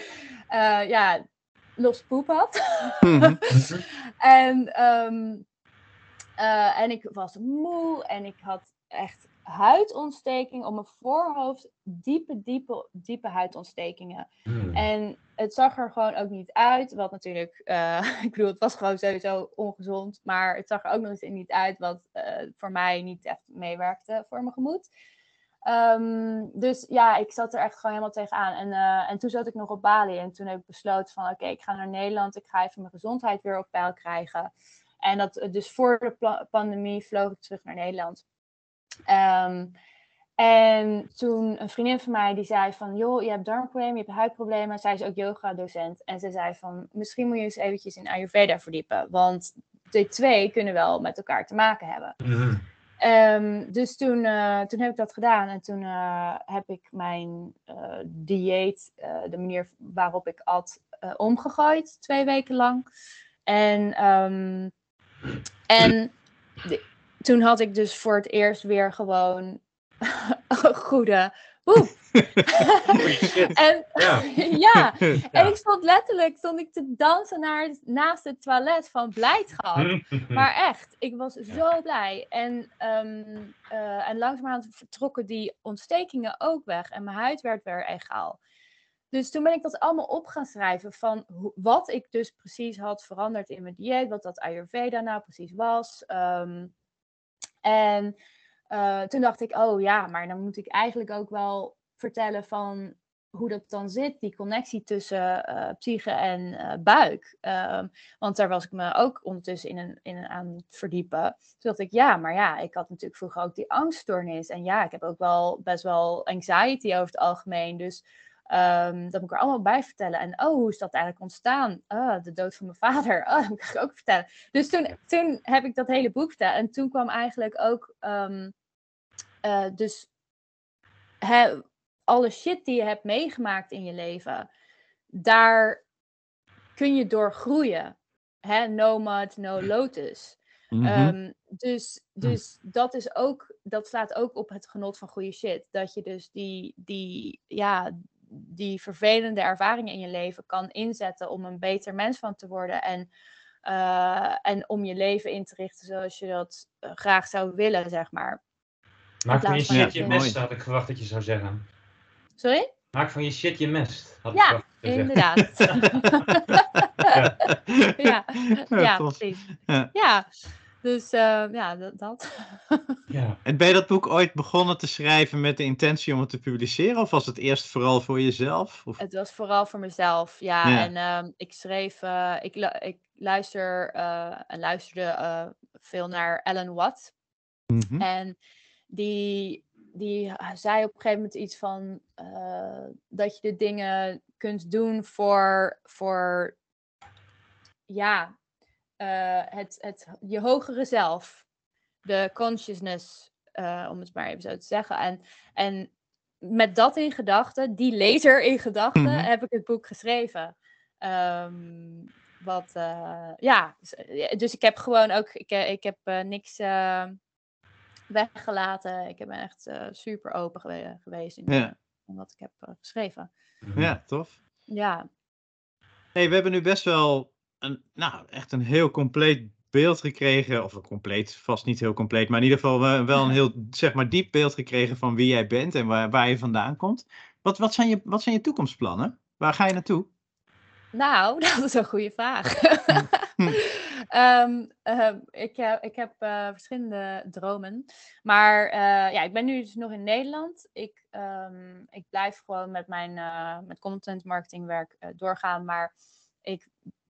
uh, ja, los poep had. Mhm. [laughs] en, um, en ik was moe en ik had echt huidontsteking op mijn voorhoofd. Diepe, diepe, diepe huidontstekingen. Mm. En het zag er gewoon ook niet uit. Wat natuurlijk, uh, [laughs] ik bedoel, het was gewoon sowieso ongezond. Maar het zag er ook nog eens niet uit. Wat uh, voor mij niet echt meewerkte voor mijn gemoed. Um, dus ja, ik zat er echt gewoon helemaal tegenaan. En, uh, en toen zat ik nog op Bali. En toen heb ik besloten van oké, ik ga naar Nederland. Ik ga even mijn gezondheid weer op peil krijgen. En dat, dus voor de pandemie vloog ik terug naar Nederland. Um, en toen een vriendin van mij die zei van, joh, je hebt darmproblemen, je hebt huidproblemen. Zij is ook yoga-docent. En ze zei van, misschien moet je eens eventjes in Ayurveda verdiepen. Want de twee kunnen wel met elkaar te maken hebben. Mm um, dus toen, uh, toen heb ik dat gedaan. En toen uh, heb ik mijn uh, dieet, de manier waarop ik at, omgegooid. Twee weken lang. En, um, en de, toen had ik dus voor het eerst weer gewoon [laughs] goede. Oeh. [laughs] en ja. [laughs] ja. en ik stond letterlijk stond ik te dansen naar, naast het toilet van blijdschap. maar echt, ik was zo blij. En, um, uh, en langzamerhand vertrokken die ontstekingen ook weg. En mijn huid werd weer egaal. Dus toen ben ik dat allemaal op gaan schrijven van wat ik dus precies had veranderd in mijn dieet. Wat dat Ayurveda nou precies was. Um, en uh, toen dacht ik, oh ja, maar dan moet ik eigenlijk ook wel vertellen van hoe dat dan zit, die connectie tussen uh, psyche en uh, buik. Um, want daar was ik me ook ondertussen in een, in een aan het verdiepen. Toen dacht ik, ja, maar ja, ik had natuurlijk vroeger ook die angststoornis. En ja, ik heb ook wel best wel anxiety over het algemeen. Dus Um, dat moet ik er allemaal bij vertellen. En oh, hoe is dat eigenlijk ontstaan? Oh, de dood van mijn vader. Oh, dat moet ik ook vertellen. Dus toen, toen heb ik dat hele boek verteld. En toen kwam eigenlijk ook um, uh, dus he, alle shit die je hebt meegemaakt in je leven, daar kun je door groeien. Hè? No mud, no lotus. Mhm. Ehm, dus dus dat is ook, dat slaat ook op het genot van goede shit. Dat je dus die, die, ja, die vervelende ervaringen in je leven kan inzetten om een beter mens van te worden. En, eh, en om je leven in te richten zoals je dat eh, graag zou willen, zeg maar. Maak van je shit dat je je- mest, had ik verwacht dat je zou zeggen. Sorry? Maak van je shit je mest, had ik Ja, zeggen. Inderdaad. [laughs] [laughs] ja, ja, tof. precies. Ja. Dus eh, ja, dat. dat. [laughs] Ja. En ben je dat boek ooit begonnen te schrijven met de intentie om het te publiceren? Of was het eerst vooral voor jezelf? Of... Het was vooral voor mezelf, ja. Ja. En ehm, ik schreef, eh, ik, ik luister eh, en luisterde eh, veel naar Ellen Watt. Mhm. En die, die zei op een gegeven moment iets van eh, dat je de dingen kunt doen voor, voor ja, eh, het, het, je hogere zelf. De consciousness, eh, om het maar even zo te zeggen. En, en met dat in gedachten, die lezer in gedachten, Mhm. heb ik het boek geschreven. Ehm, wat, eh, ja, dus, dus ik heb gewoon ook, ik, ik heb niks weggelaten. Ik ben echt super open gewe- geweest in, Ja. in wat ik heb geschreven. ja, tof. Ja, Hey, we hebben nu best wel een, nou, echt een heel compleet beeld gekregen. Of een compleet, vast niet heel compleet, maar in ieder geval wel, wel een heel, zeg maar, diep beeld gekregen van wie jij bent en waar, waar je vandaan komt. Wat, wat, zijn je, wat zijn je toekomstplannen? Waar ga je naartoe? nou, [laughs] dat is een goede vraag. [laughs] [laughs] Ehm, ehm, ik, heb, ik heb eh, verschillende dromen. Maar eh, ja, ik ben nu dus nog in Nederland. Ik, ehm, ik blijf gewoon met mijn eh, met content marketing werk eh, doorgaan. Maar ik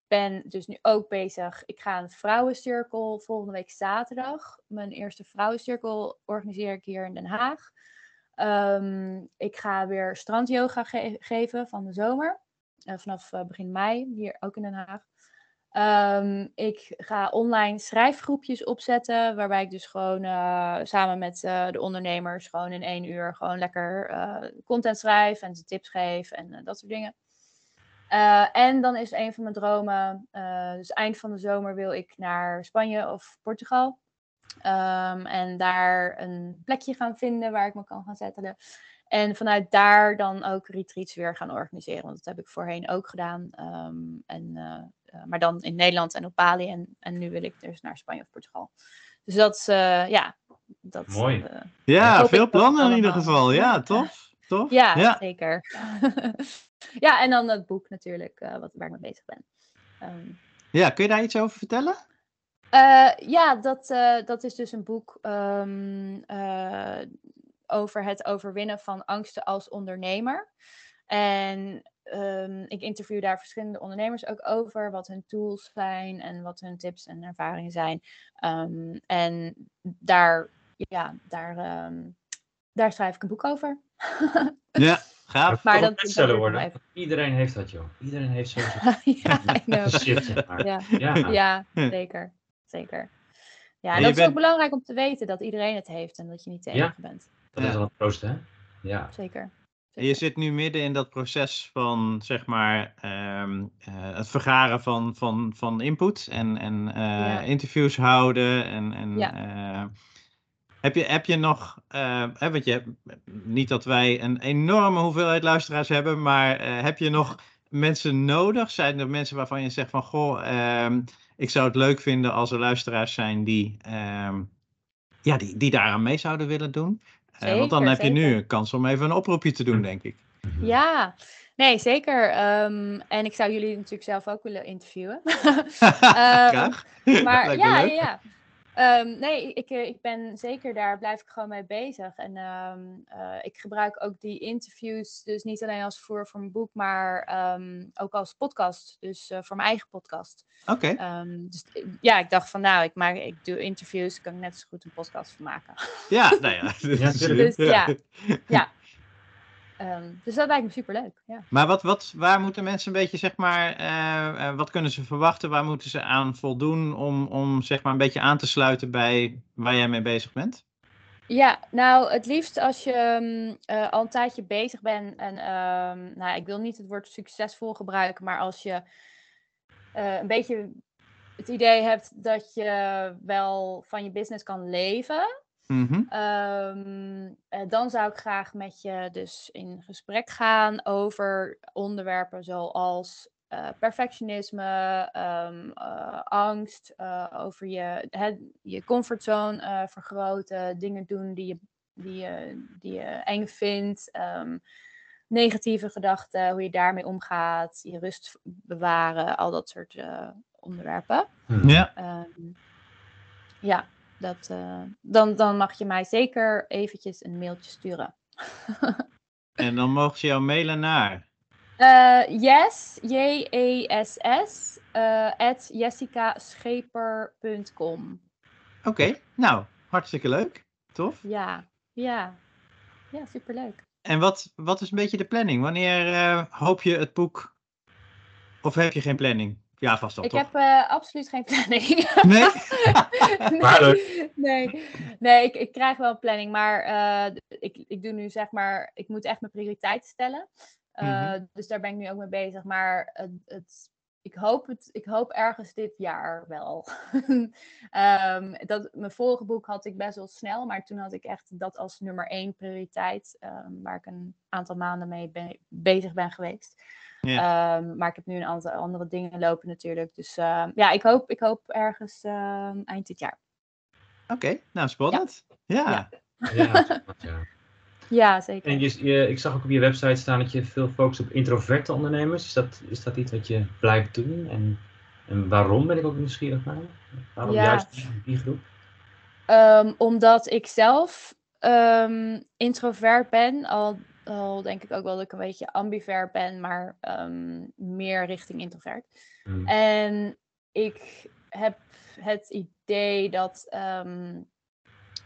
ben dus nu ook bezig. Ik ga een vrouwencirkel volgende week zaterdag. Mijn eerste vrouwencirkel organiseer ik hier in Den Haag. Ehm, ik ga weer strandyoga ge- geven van de zomer. Eh, vanaf eh, begin mei, hier ook in Den Haag. Ehm, ik ga online schrijfgroepjes opzetten, waarbij ik dus gewoon eh, samen met de ondernemers gewoon in één uur gewoon lekker content schrijf en tips geef en dat soort dingen. Eh, en dan is een van mijn dromen, eh, dus eind van de zomer wil ik naar Spanje of Portugal. Ehm, en daar een plekje gaan vinden waar ik me kan gaan settelen. En vanuit daar dan ook retreats weer gaan organiseren. Want dat heb ik voorheen ook gedaan. Ehm, en, eh, maar dan in Nederland en op Bali. En, en nu wil ik dus naar Spanje of Portugal. Dus dat is, eh, ja. Dat, Mooi. Ja, veel plannen in ieder geval. Ja, Ja. tof. tof. ja, ja. zeker. [laughs] ja, en dan het boek natuurlijk, eh, wat, waar ik mee bezig ben. Ehm, Ja, kun je daar iets over vertellen? Eh, ja, dat, eh, dat is dus een boek ehm, eh, over het overwinnen van angsten als ondernemer. En ehm, ik interview daar verschillende ondernemers ook over, wat hun tools zijn en wat hun tips en ervaringen zijn. En daar, ja, daar, daar schrijf ik een boek over. [laughs] Ja, gaaf. Maar dat- dat- worden. Iedereen heeft dat, joh. Iedereen heeft zo'n [laughs] ja, [laughs] shit, zeg maar. Ja. Ja. Ja, zeker. Zeker. Ja, En dat is ook belangrijk om te weten dat iedereen het heeft en dat je niet de Ja. enige bent. dat Ja. is al een troost, hè? Ja. Zeker. En je zit nu midden in dat proces van, zeg maar, ehm, eh, het vergaren van, van, van input en, en eh, Ja. interviews houden. En, en, Ja. eh, heb, je, heb je nog, eh, hè, want je, niet dat wij een enorme hoeveelheid luisteraars hebben, maar eh, heb je nog mensen nodig? Zijn er mensen waarvan je zegt van, goh, ehm, ik zou het leuk vinden als er luisteraars zijn die, ehm, ja, die, die daaraan mee zouden willen doen? Eh, want dan Zeker, heb je nu een kans om even een oproepje te doen, denk ik. Ja, nee, zeker. Ehm, en ik zou jullie natuurlijk zelf ook willen interviewen. [laughs] [laughs] Graag. maar [laughs] ja, ja, ja. Ehm, nee, ik, eh, ik ben zeker daar, blijf ik gewoon mee bezig. En ehm, eh, ik gebruik ook die interviews, dus niet alleen als voor, voor mijn boek, maar ehm, ook als podcast. Dus eh, voor mijn eigen podcast. Oké. Ehm, dus ja, ik dacht van nou, ik, maak, ik doe interviews, kan ik net zo goed een podcast van maken. Ja, [laughs] nou ja. Ja. [laughs] Dus ja. [laughs] ja. Ehm, dus dat lijkt me superleuk. Ja. Maar wat, wat, waar moeten mensen een beetje, zeg maar, eh, eh, wat kunnen ze verwachten? Waar moeten ze aan voldoen om, om, zeg maar, een beetje aan te sluiten bij waar jij mee bezig bent? Ja, nou, het liefst als je ehm, eh, al een tijdje bezig bent en, ehm, nou, ik wil niet het woord succesvol gebruiken, maar als je een beetje het idee hebt dat je wel van je business kan leven, Mhm. Ehm, eh, dan zou ik graag met je dus in gesprek gaan over onderwerpen zoals eh, perfectionisme, ehm, eh, angst, eh, over je, het, je comfortzone eh, vergroten, dingen doen die je, die je, die je eng vindt, ehm, negatieve gedachten, hoe je daarmee omgaat, je rust bewaren, al dat soort eh, onderwerpen. Ja, Ehm, ja, dat, eh, dan, dan mag je mij zeker eventjes een mailtje sturen. [laughs] en dan mogen ze jou mailen naar. Eh, yes, J-E-S-S, eh, at jessicascheper.com. Oké, nou, hartstikke leuk. Tof. Ja, ja. Ja, superleuk. En wat, wat is een beetje de planning? Wanneer hoop je het boek? Of heb je geen planning? Ja, vast al, Ik toch? heb eh, absoluut geen [laughs] planning. Nee? [laughs] Nee, nee, nee ik, ik krijg wel een planning, maar eh, ik, ik doe nu zeg maar, ik moet echt mijn prioriteiten stellen. Eh, Mhm. Dus daar ben ik nu ook mee bezig. Maar het, het, ik, hoop het, ik hoop ergens dit jaar wel. [laughs] Ehm, dat, mijn vorige boek had ik best wel snel, maar toen had ik echt dat als nummer één prioriteit, ehm, waar ik een aantal maanden mee bezig ben geweest. Ja. Ehm, maar ik heb nu een aantal andere dingen lopen natuurlijk. Dus ehm, ja, ik hoop, ik hoop ergens ehm, eind dit jaar. Oké, nou spannend. Ja. Ja. Ja, spannend, ja. [laughs] Ja, zeker. En je, je- ik zag ook op je website staan dat je veel focust op introverte ondernemers. Is dat, is dat iets wat je blijft doen? En, en waarom ben ik ook nieuwsgierig naar? Waarom Ja. juist die, die groep? Ehm, omdat ik zelf ehm, introvert ben, al, al denk ik ook wel dat ik een beetje ambivert ben, maar ehm, meer richting introvert. Hm. En ik heb het idee dat, ehm,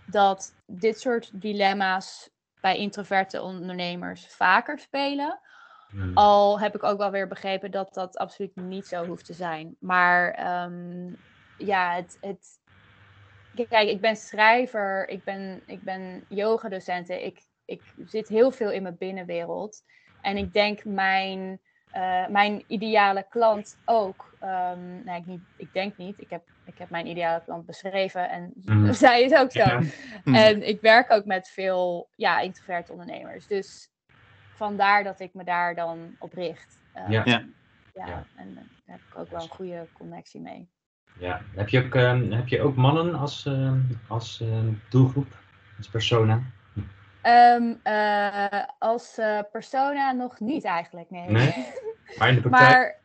dat dit soort dilemma's bij introverte ondernemers vaker spelen. Hm. Al heb ik ook wel weer begrepen dat dat absoluut niet zo hoeft te zijn. Maar ehm, ja, het, het. Kijk, ik ben schrijver, ik ben, ik ben yogadocenten. Ik, ik zit heel veel in mijn binnenwereld. En ik denk mijn, eh, mijn ideale klant ook. ehm nee, ik, niet, ik denk niet. Ik heb, ik heb mijn ideale klant beschreven en Mhm. [laughs] zij is ook zo. Ja. Hm. En ik werk ook met veel ja, introverte ondernemers. Dus vandaar dat ik me daar dan op richt. Ehm, Ja. Ja. en daar heb ik ook wel een goede connectie mee. Ja. Heb, je ook, ehm, heb je ook mannen als, ehm, als ehm, doelgroep, als persona? Ehm, eh, als eh, persona nog niet eigenlijk, nee. Nee? [laughs] Maar in de praktijk? maar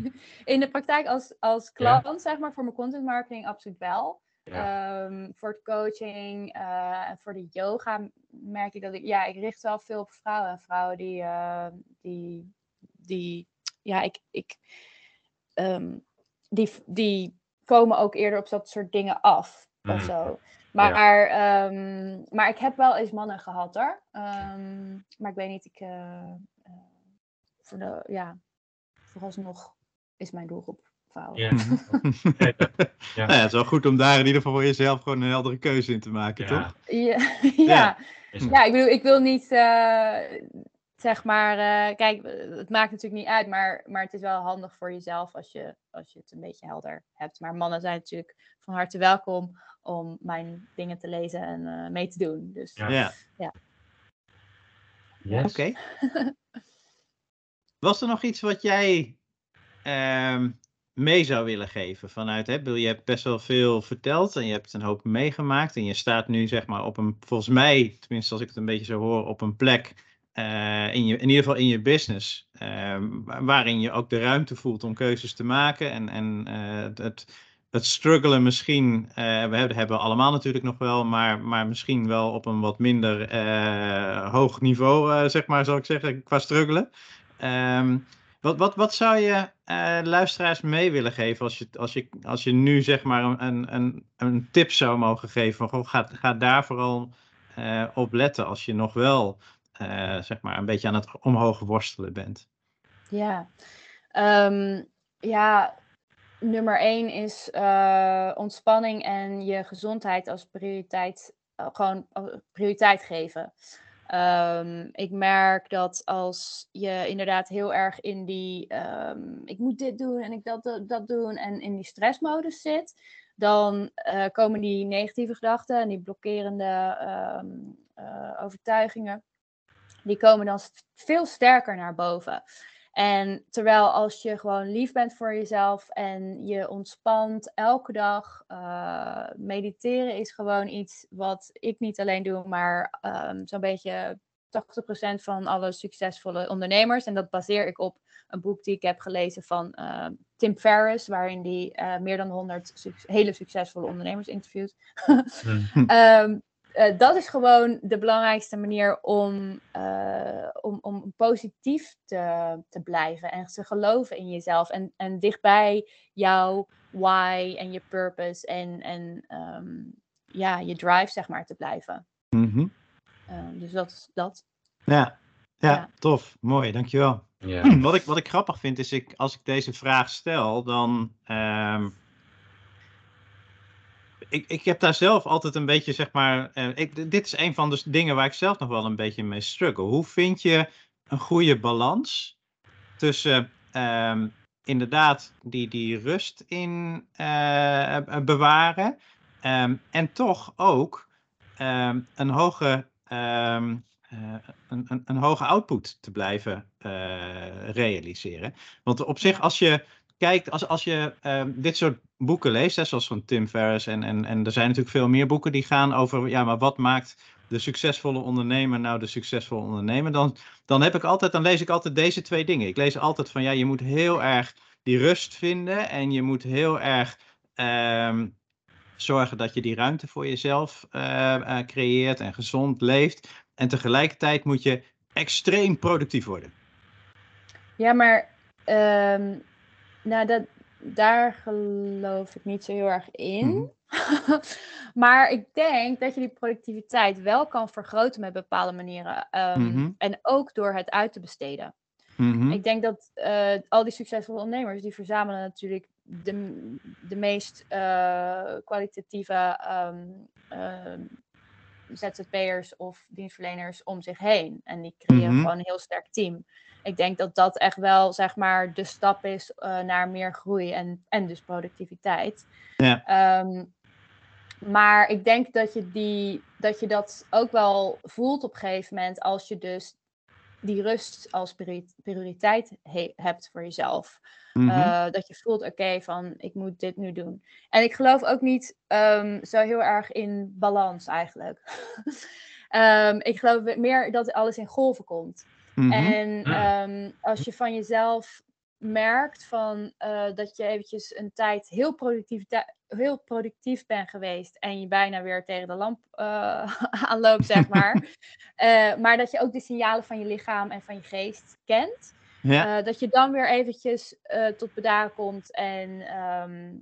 [laughs] in de praktijk als, als klant, zeg maar, voor mijn content marketing absoluut wel. ja. Ehm, voor het coaching eh, en voor de yoga merk ik dat ik, ja, ik richt wel veel op vrouwen. En vrouwen die, die, die, ja, ik, ik, ehm, die, die komen ook eerder op dat soort dingen af of Mm. zo. Maar, ehm, maar ik heb wel eens mannen gehad hoor. Ehm, maar ik weet niet, ik, eh, eh, voor de, ja, vooralsnog is mijn doelgroep vrouwen. Ja. Mhm. [laughs] Ja, dat- ja. Nou ja, het is wel goed om daar in ieder geval voor jezelf gewoon een heldere keuze in te maken, Ja. toch? Ja, [laughs] ja. Ja, ik bedoel, ik wil niet, eh, zeg maar, eh, kijk, het maakt natuurlijk niet uit, maar, maar het is wel handig voor jezelf als je, als je het een beetje helder hebt. Maar mannen zijn natuurlijk van harte welkom om mijn dingen te lezen en eh, mee te doen. Dus Ja. Ja, Yes. oké. [laughs] Was er nog iets wat jij ehm, mee zou willen geven vanuit, hè? Je hebt best wel veel verteld en je hebt een hoop meegemaakt en je staat nu zeg maar op een, volgens mij, tenminste als ik het een beetje zo hoor, op een plek eh, in, je, in ieder geval in je business, ehm, wa- waarin je ook de ruimte voelt om keuzes te maken en, en eh, het, het, struggelen misschien, eh, we hebben, hebben allemaal natuurlijk nog wel, maar, maar misschien wel op een wat minder eh, hoog niveau, eh, zeg maar, zal ik zeggen, qua struggelen. Ehm, wat, wat, wat zou je luisteraars mee willen geven als je, als je, als je nu zeg maar een, een, een tip zou mogen geven? Van, ga, ga daar vooral op letten als je nog wel zeg maar een beetje aan het omhoog worstelen bent. Ja, Ehm, ja nummer één is eh, ontspanning en je gezondheid als prioriteit, eh, gewoon als prioriteit geven. Ehm, ik merk dat als je inderdaad heel erg in die ehm, ik moet dit doen en ik dat, dat, doen en in die stressmodus zit, dan eh, komen die negatieve gedachten en die blokkerende ehm, eh, overtuigingen, die komen dan veel sterker naar boven. En terwijl als je gewoon lief bent voor jezelf en je ontspant elke dag, eh, mediteren is gewoon iets wat ik niet alleen doe, maar ehm, zo'n beetje 80% van alle succesvolle ondernemers. En dat baseer ik op een boek die ik heb gelezen van eh, Tim Ferriss, waarin die eh, meer dan 100 suc- hele succesvolle ondernemers interviewt. [laughs] Hm. Eh, dat is gewoon de belangrijkste manier om, eh, om, om positief te, te blijven en te geloven in jezelf en, en dichtbij jouw why en je purpose en, en ehm, ja, je drive zeg maar te blijven. Mhm. Ehm, dus dat is dat. Ja. Ja, Ja. tof. Mooi, dankjewel. Ja. Wat ik, wat ik grappig vind is, ik, als ik deze vraag stel, dan. ehm, ik, ik heb daar zelf altijd een beetje, zeg maar. eh, ik, dit is een van de dingen waar ik zelf nog wel een beetje mee struggle. Hoe vind je een goede balans tussen ehm, inderdaad die, die rust in eh, eh, bewaren ehm, en toch ook ehm, een hoge. een, een, een hoge output te blijven realiseren. Want op zich, als je kijkt, als, als je ehm, dit soort boeken leest, zoals van Tim Ferriss, en, en, en er zijn natuurlijk veel meer boeken die gaan over, ja, maar wat maakt de succesvolle ondernemer nou de succesvolle ondernemer? Dan, dan heb ik altijd, dan lees ik altijd deze twee dingen. Ik lees altijd van, ja, je moet heel erg die rust vinden en je moet heel erg ehm, zorgen dat je die ruimte voor jezelf eh, eh, creëert en gezond leeft. En tegelijkertijd moet je extreem productief worden. Ja, maar ehm, nou, dat, daar geloof ik niet zo heel erg in. [laughs] maar ik denk dat je die productiviteit wel kan vergroten met bepaalde manieren. ehm, Mhm. En ook door het uit te besteden. Mhm. Ik denk dat eh, al die succesvolle ondernemers, die verzamelen natuurlijk de, de meest eh, kwalitatieve ehm, ehm, ZZP'ers of dienstverleners om zich heen. En die creëren Mhm. gewoon een heel sterk team. Ik denk dat dat echt wel, zeg maar, de stap is eh, naar meer groei en, en dus productiviteit. Ja. Ehm, maar ik denk dat je, die, dat je dat ook wel voelt op een gegeven moment als je dus die rust als priori- prioriteit he- hebt voor jezelf. Mhm. Eh, dat je voelt, oké, van ik moet dit nu doen. En ik geloof ook niet ehm, zo heel erg in balans eigenlijk. [laughs] Ehm, ik geloof meer dat alles in golven komt. Mhm. En ehm, als je van jezelf merkt van, eh, dat je eventjes een tijd heel productief, heel productief bent geweest en je bijna weer tegen de lamp eh, [laughs] aanloopt, zeg maar. [laughs] Eh, maar dat je ook de signalen van je lichaam en van je geest kent. ja. Eh, dat je dan weer eventjes tot bedaren komt en ehm,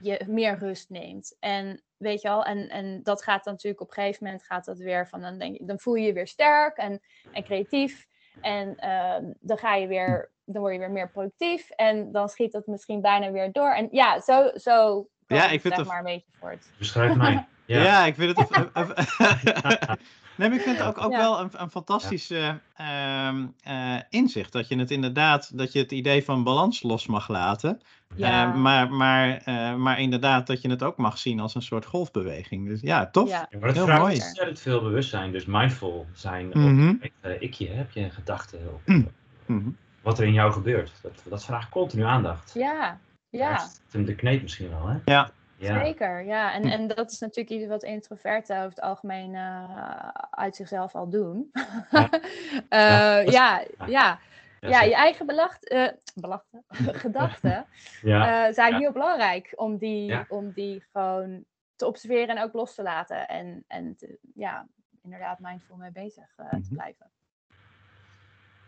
je meer rust neemt. En weet je al, en, en dat gaat dan natuurlijk op een gegeven moment gaat dat weer van, dan, denk je, dan voel je je weer sterk en, en creatief. En ehm, dan ga je weer, dan word je weer meer productief. En dan schiet dat misschien bijna weer door. En ja, zo, zo Ja, ik vind zeg het- maar een beetje voort. Beschrijf mij. [laughs] Ja. Ja. ik vind het. [laughs] [laughs] nee, maar ik vind het ook, ook Ja. wel een, een fantastische ehm, eh, inzicht. Dat je het inderdaad, dat je het idee van balans los mag laten. Ja. Eh, maar, maar, eh, maar inderdaad, dat je het ook mag zien als een soort golfbeweging. Dus ja, tof. Ja. Ja, maar het Heel vraagt mooi. ontzettend veel bewustzijn. Dus mindful zijn. op Mhm. eh, ikje, heb je een gedachte op Mm. Mhm. wat er in jou gebeurt. Dat, dat vraagt continu aandacht. Ja, ja. Dat is de kneep misschien wel, hè? Ja. Ja. Zeker, ja. En, en dat is natuurlijk iets wat introverten over het algemeen eh, uit zichzelf al doen. Ja. [laughs] ja, is- [laughs] ja, ja. ja. Ja, Ja, je eigen belacht, eh, belachte, [laughs] gedachten ja. eh, zijn Ja. heel belangrijk om die, Ja. om die gewoon te observeren en ook los te laten. En, en te- ja, inderdaad mindful mee bezig eh, te Mhm. blijven.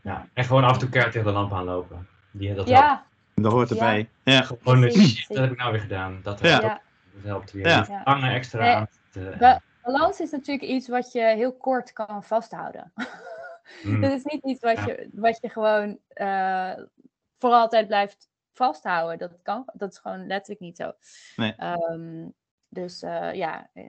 ja. En gewoon af en toe keihard tegen de lamp aanlopen. Die, dat helpt. Dat hoort erbij. Ja. Gewoon Precies. shit, dat heb ik nou weer gedaan. Dat Ja. helpt, ja. dat helpt weer. Ja. Hangen extra Nee. aan. te- Ba- balans is natuurlijk iets wat je heel kort kan vasthouden. [laughs] Mm. Dit is niet iets wat, Ja. je, wat je gewoon eh, voor altijd blijft vasthouden. Dat, kan, dat is gewoon letterlijk niet zo. Nee. Ehm, dus eh, ja, eh,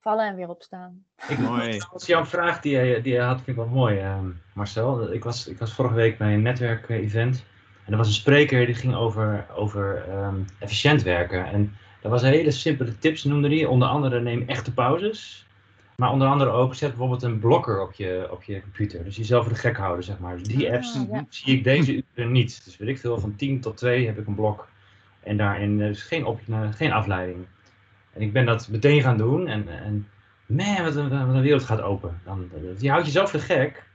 vallen en weer opstaan. Ik Mooi. Als jouw vraag die je, die je had, vind ik wel mooi, ehm, Marcel. Ik was, ik was vorige week bij een netwerkevent. En er was een spreker die ging over, over ehm, efficiënt werken. En dat was hele simpele tips, noemde hij. Onder andere neem echte pauzes. Maar onder andere ook zet bijvoorbeeld een blokker op je, op je computer. Dus jezelf voor de gek houden, zeg maar. Dus die Ah, apps ja. zie ik deze uren niet. Dus weet ik veel, van 10 tot 2 heb ik een blok. En daarin is geen, op, eh, geen afleiding. En ik ben dat meteen gaan doen. En, en man, wat een, wat een wereld gaat open. Dan, je houdt jezelf voor de gek.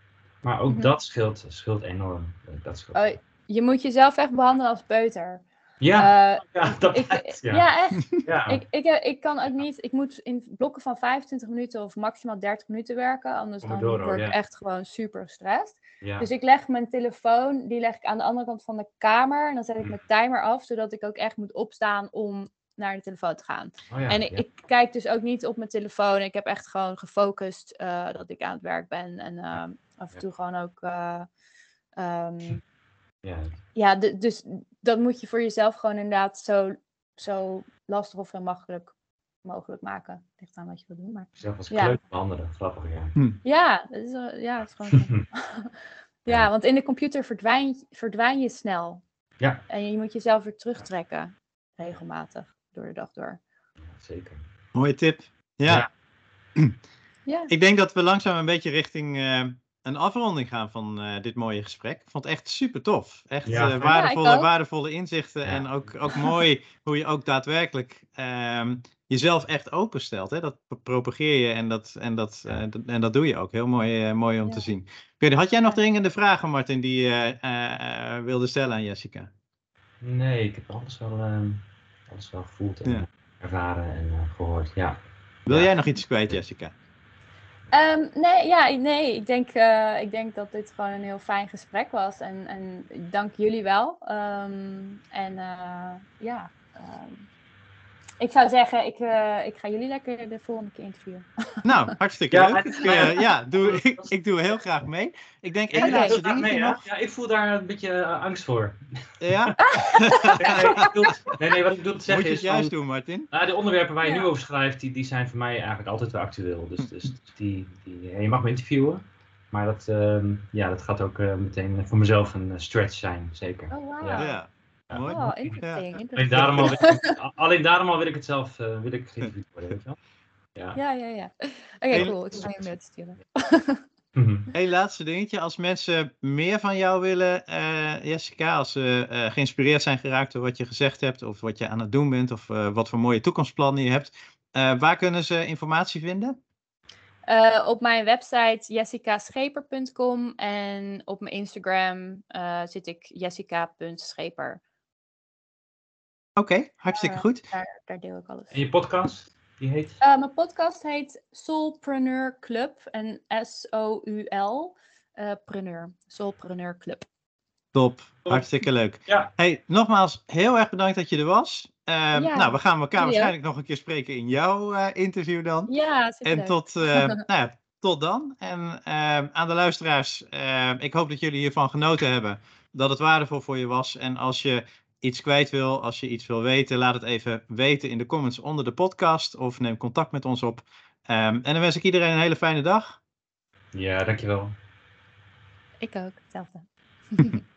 Maar ook Mhm. dat scheelt, scheelt enorm. Dat scheelt. Oh, je moet jezelf echt behandelen als peuter. ja, Eh, [laughs] ja, dat ik, ja. ja. echt. ja. Ik, ik, heb- ik kan ook niet, ik moet in blokken van 25 minuten of maximaal 30 minuten werken. Anders dan word ik echt gewoon super gestrest. Dus ik leg mijn telefoon, die leg ik aan de andere kant van de kamer. En dan zet ik Mm. mijn timer af, zodat ik ook echt moet opstaan om naar de telefoon te gaan. Oh en ik, kijk dus ook niet op mijn telefoon. Ik heb echt gewoon gefocust eh, dat ik aan het werk ben. En af en toe gewoon ook. eh, ehm, ja. ja, dus dat moet je voor jezelf gewoon inderdaad zo, zo lastig of zo makkelijk mogelijk maken. Ligt aan wat je wil doen. Maar Zelf als Ja. kleuter behandelen, grappig ja. ja, het is, ja, het is gewoon [laughs] ja, Ja. want in de computer verdwijn, verdwijn je snel. Ja. En je moet jezelf weer terugtrekken. Regelmatig. Door de dag door. Zeker. Mooie tip. Ja. Ja. [clears throat] Ja. Ik denk dat we langzaam een beetje richting eh, een afronding gaan van eh, dit mooie gesprek. Ik vond het echt super tof. Echt Ja. eh, waardevolle, waardevolle inzichten. Ja. En ook, ook mooi [laughs] hoe je ook daadwerkelijk ehm, jezelf echt openstelt. Hè? Dat pro- propageer je en dat, en dat, Ja. eh, en dat doe je ook. Heel mooi, eh, mooi om Ja. te zien. Weet had jij nog dringende vragen, Martin, die je eh, eh, wilde stellen aan Jessica? Nee, ik heb alles wel, ehm, alles wel gevoeld en Ja. ervaren en eh, gehoord. Ja. Wil Ja. jij nog iets kwijt, Jessica? Ehm, nee, ja, nee ik, denk, eh, ik denk dat dit gewoon een heel fijn gesprek was. En, en dank jullie wel. Ehm, en eh, ja, ehm, ik zou zeggen, ik, eh, ik ga jullie lekker de volgende keer interviewen. Nou, hartstikke Ja, leuk. Ik, eh, ja, doe, [laughs] ik, ik doe heel graag mee. Ik denk één Oké. laatste dingetje nog. Ja, ik voel daar een beetje eh, angst voor. Ja? [laughs] nee, nee, ik bedoel- nee, nee, wat ik bedoel te Moet zeggen je het is... juist van- doen, Martin? Nou, de onderwerpen waar je Ja. nu over schrijft, die, die zijn voor mij eigenlijk altijd wel actueel. Dus, dus die, die, ja, je mag me interviewen. Maar dat, ehm, ja, dat gaat ook eh, meteen voor mezelf een stretch zijn, zeker. Oh, wow. Ja. Mooi. Oh, interesting. Ja. Alleen daarom, al wil ik, [laughs] alleen daarom al wil ik het zelf eh, wil ik geïnterviewd worden, weet je wel? Ja. Ja, ja, ja. Oké, Heel- cool. Ik ga je mail sturen. Mhm. [laughs] Eén laatste dingetje. Als mensen meer van jou willen, eh, Jessica, als ze eh, geïnspireerd zijn geraakt door wat je gezegd hebt, of wat je aan het doen bent, of eh, wat voor mooie toekomstplannen je hebt, eh, waar kunnen ze informatie vinden? Eh, op mijn website jessicascheper.com en op mijn Instagram eh, zit ik jessica.scheper. Oké, hartstikke Eh, goed. Daar, daar deel ik alles. En je podcast, die heet? Eh, mijn podcast heet Soulpreneur Club en S-O-U-L eh preneur. Soulpreneur Club. Top, hartstikke leuk. Ja. Hey, nogmaals, heel erg bedankt dat je er was. Eh, Ja, nou, we gaan elkaar waarschijnlijk nog een keer spreken in jouw eh, interview dan. Ja, En superleuk. tot, eh, [laughs] nou ja, tot dan. En eh, aan de luisteraars, eh, ik hoop dat jullie hiervan genoten hebben. Dat het waardevol voor je was. En als je iets kwijt wil, als je iets wil weten, laat het even weten in de comments onder de podcast. Of neem contact met ons op. Ehm, en dan wens ik iedereen een hele fijne dag. Ja, dankjewel. Ik ook, hetzelfde. [laughs]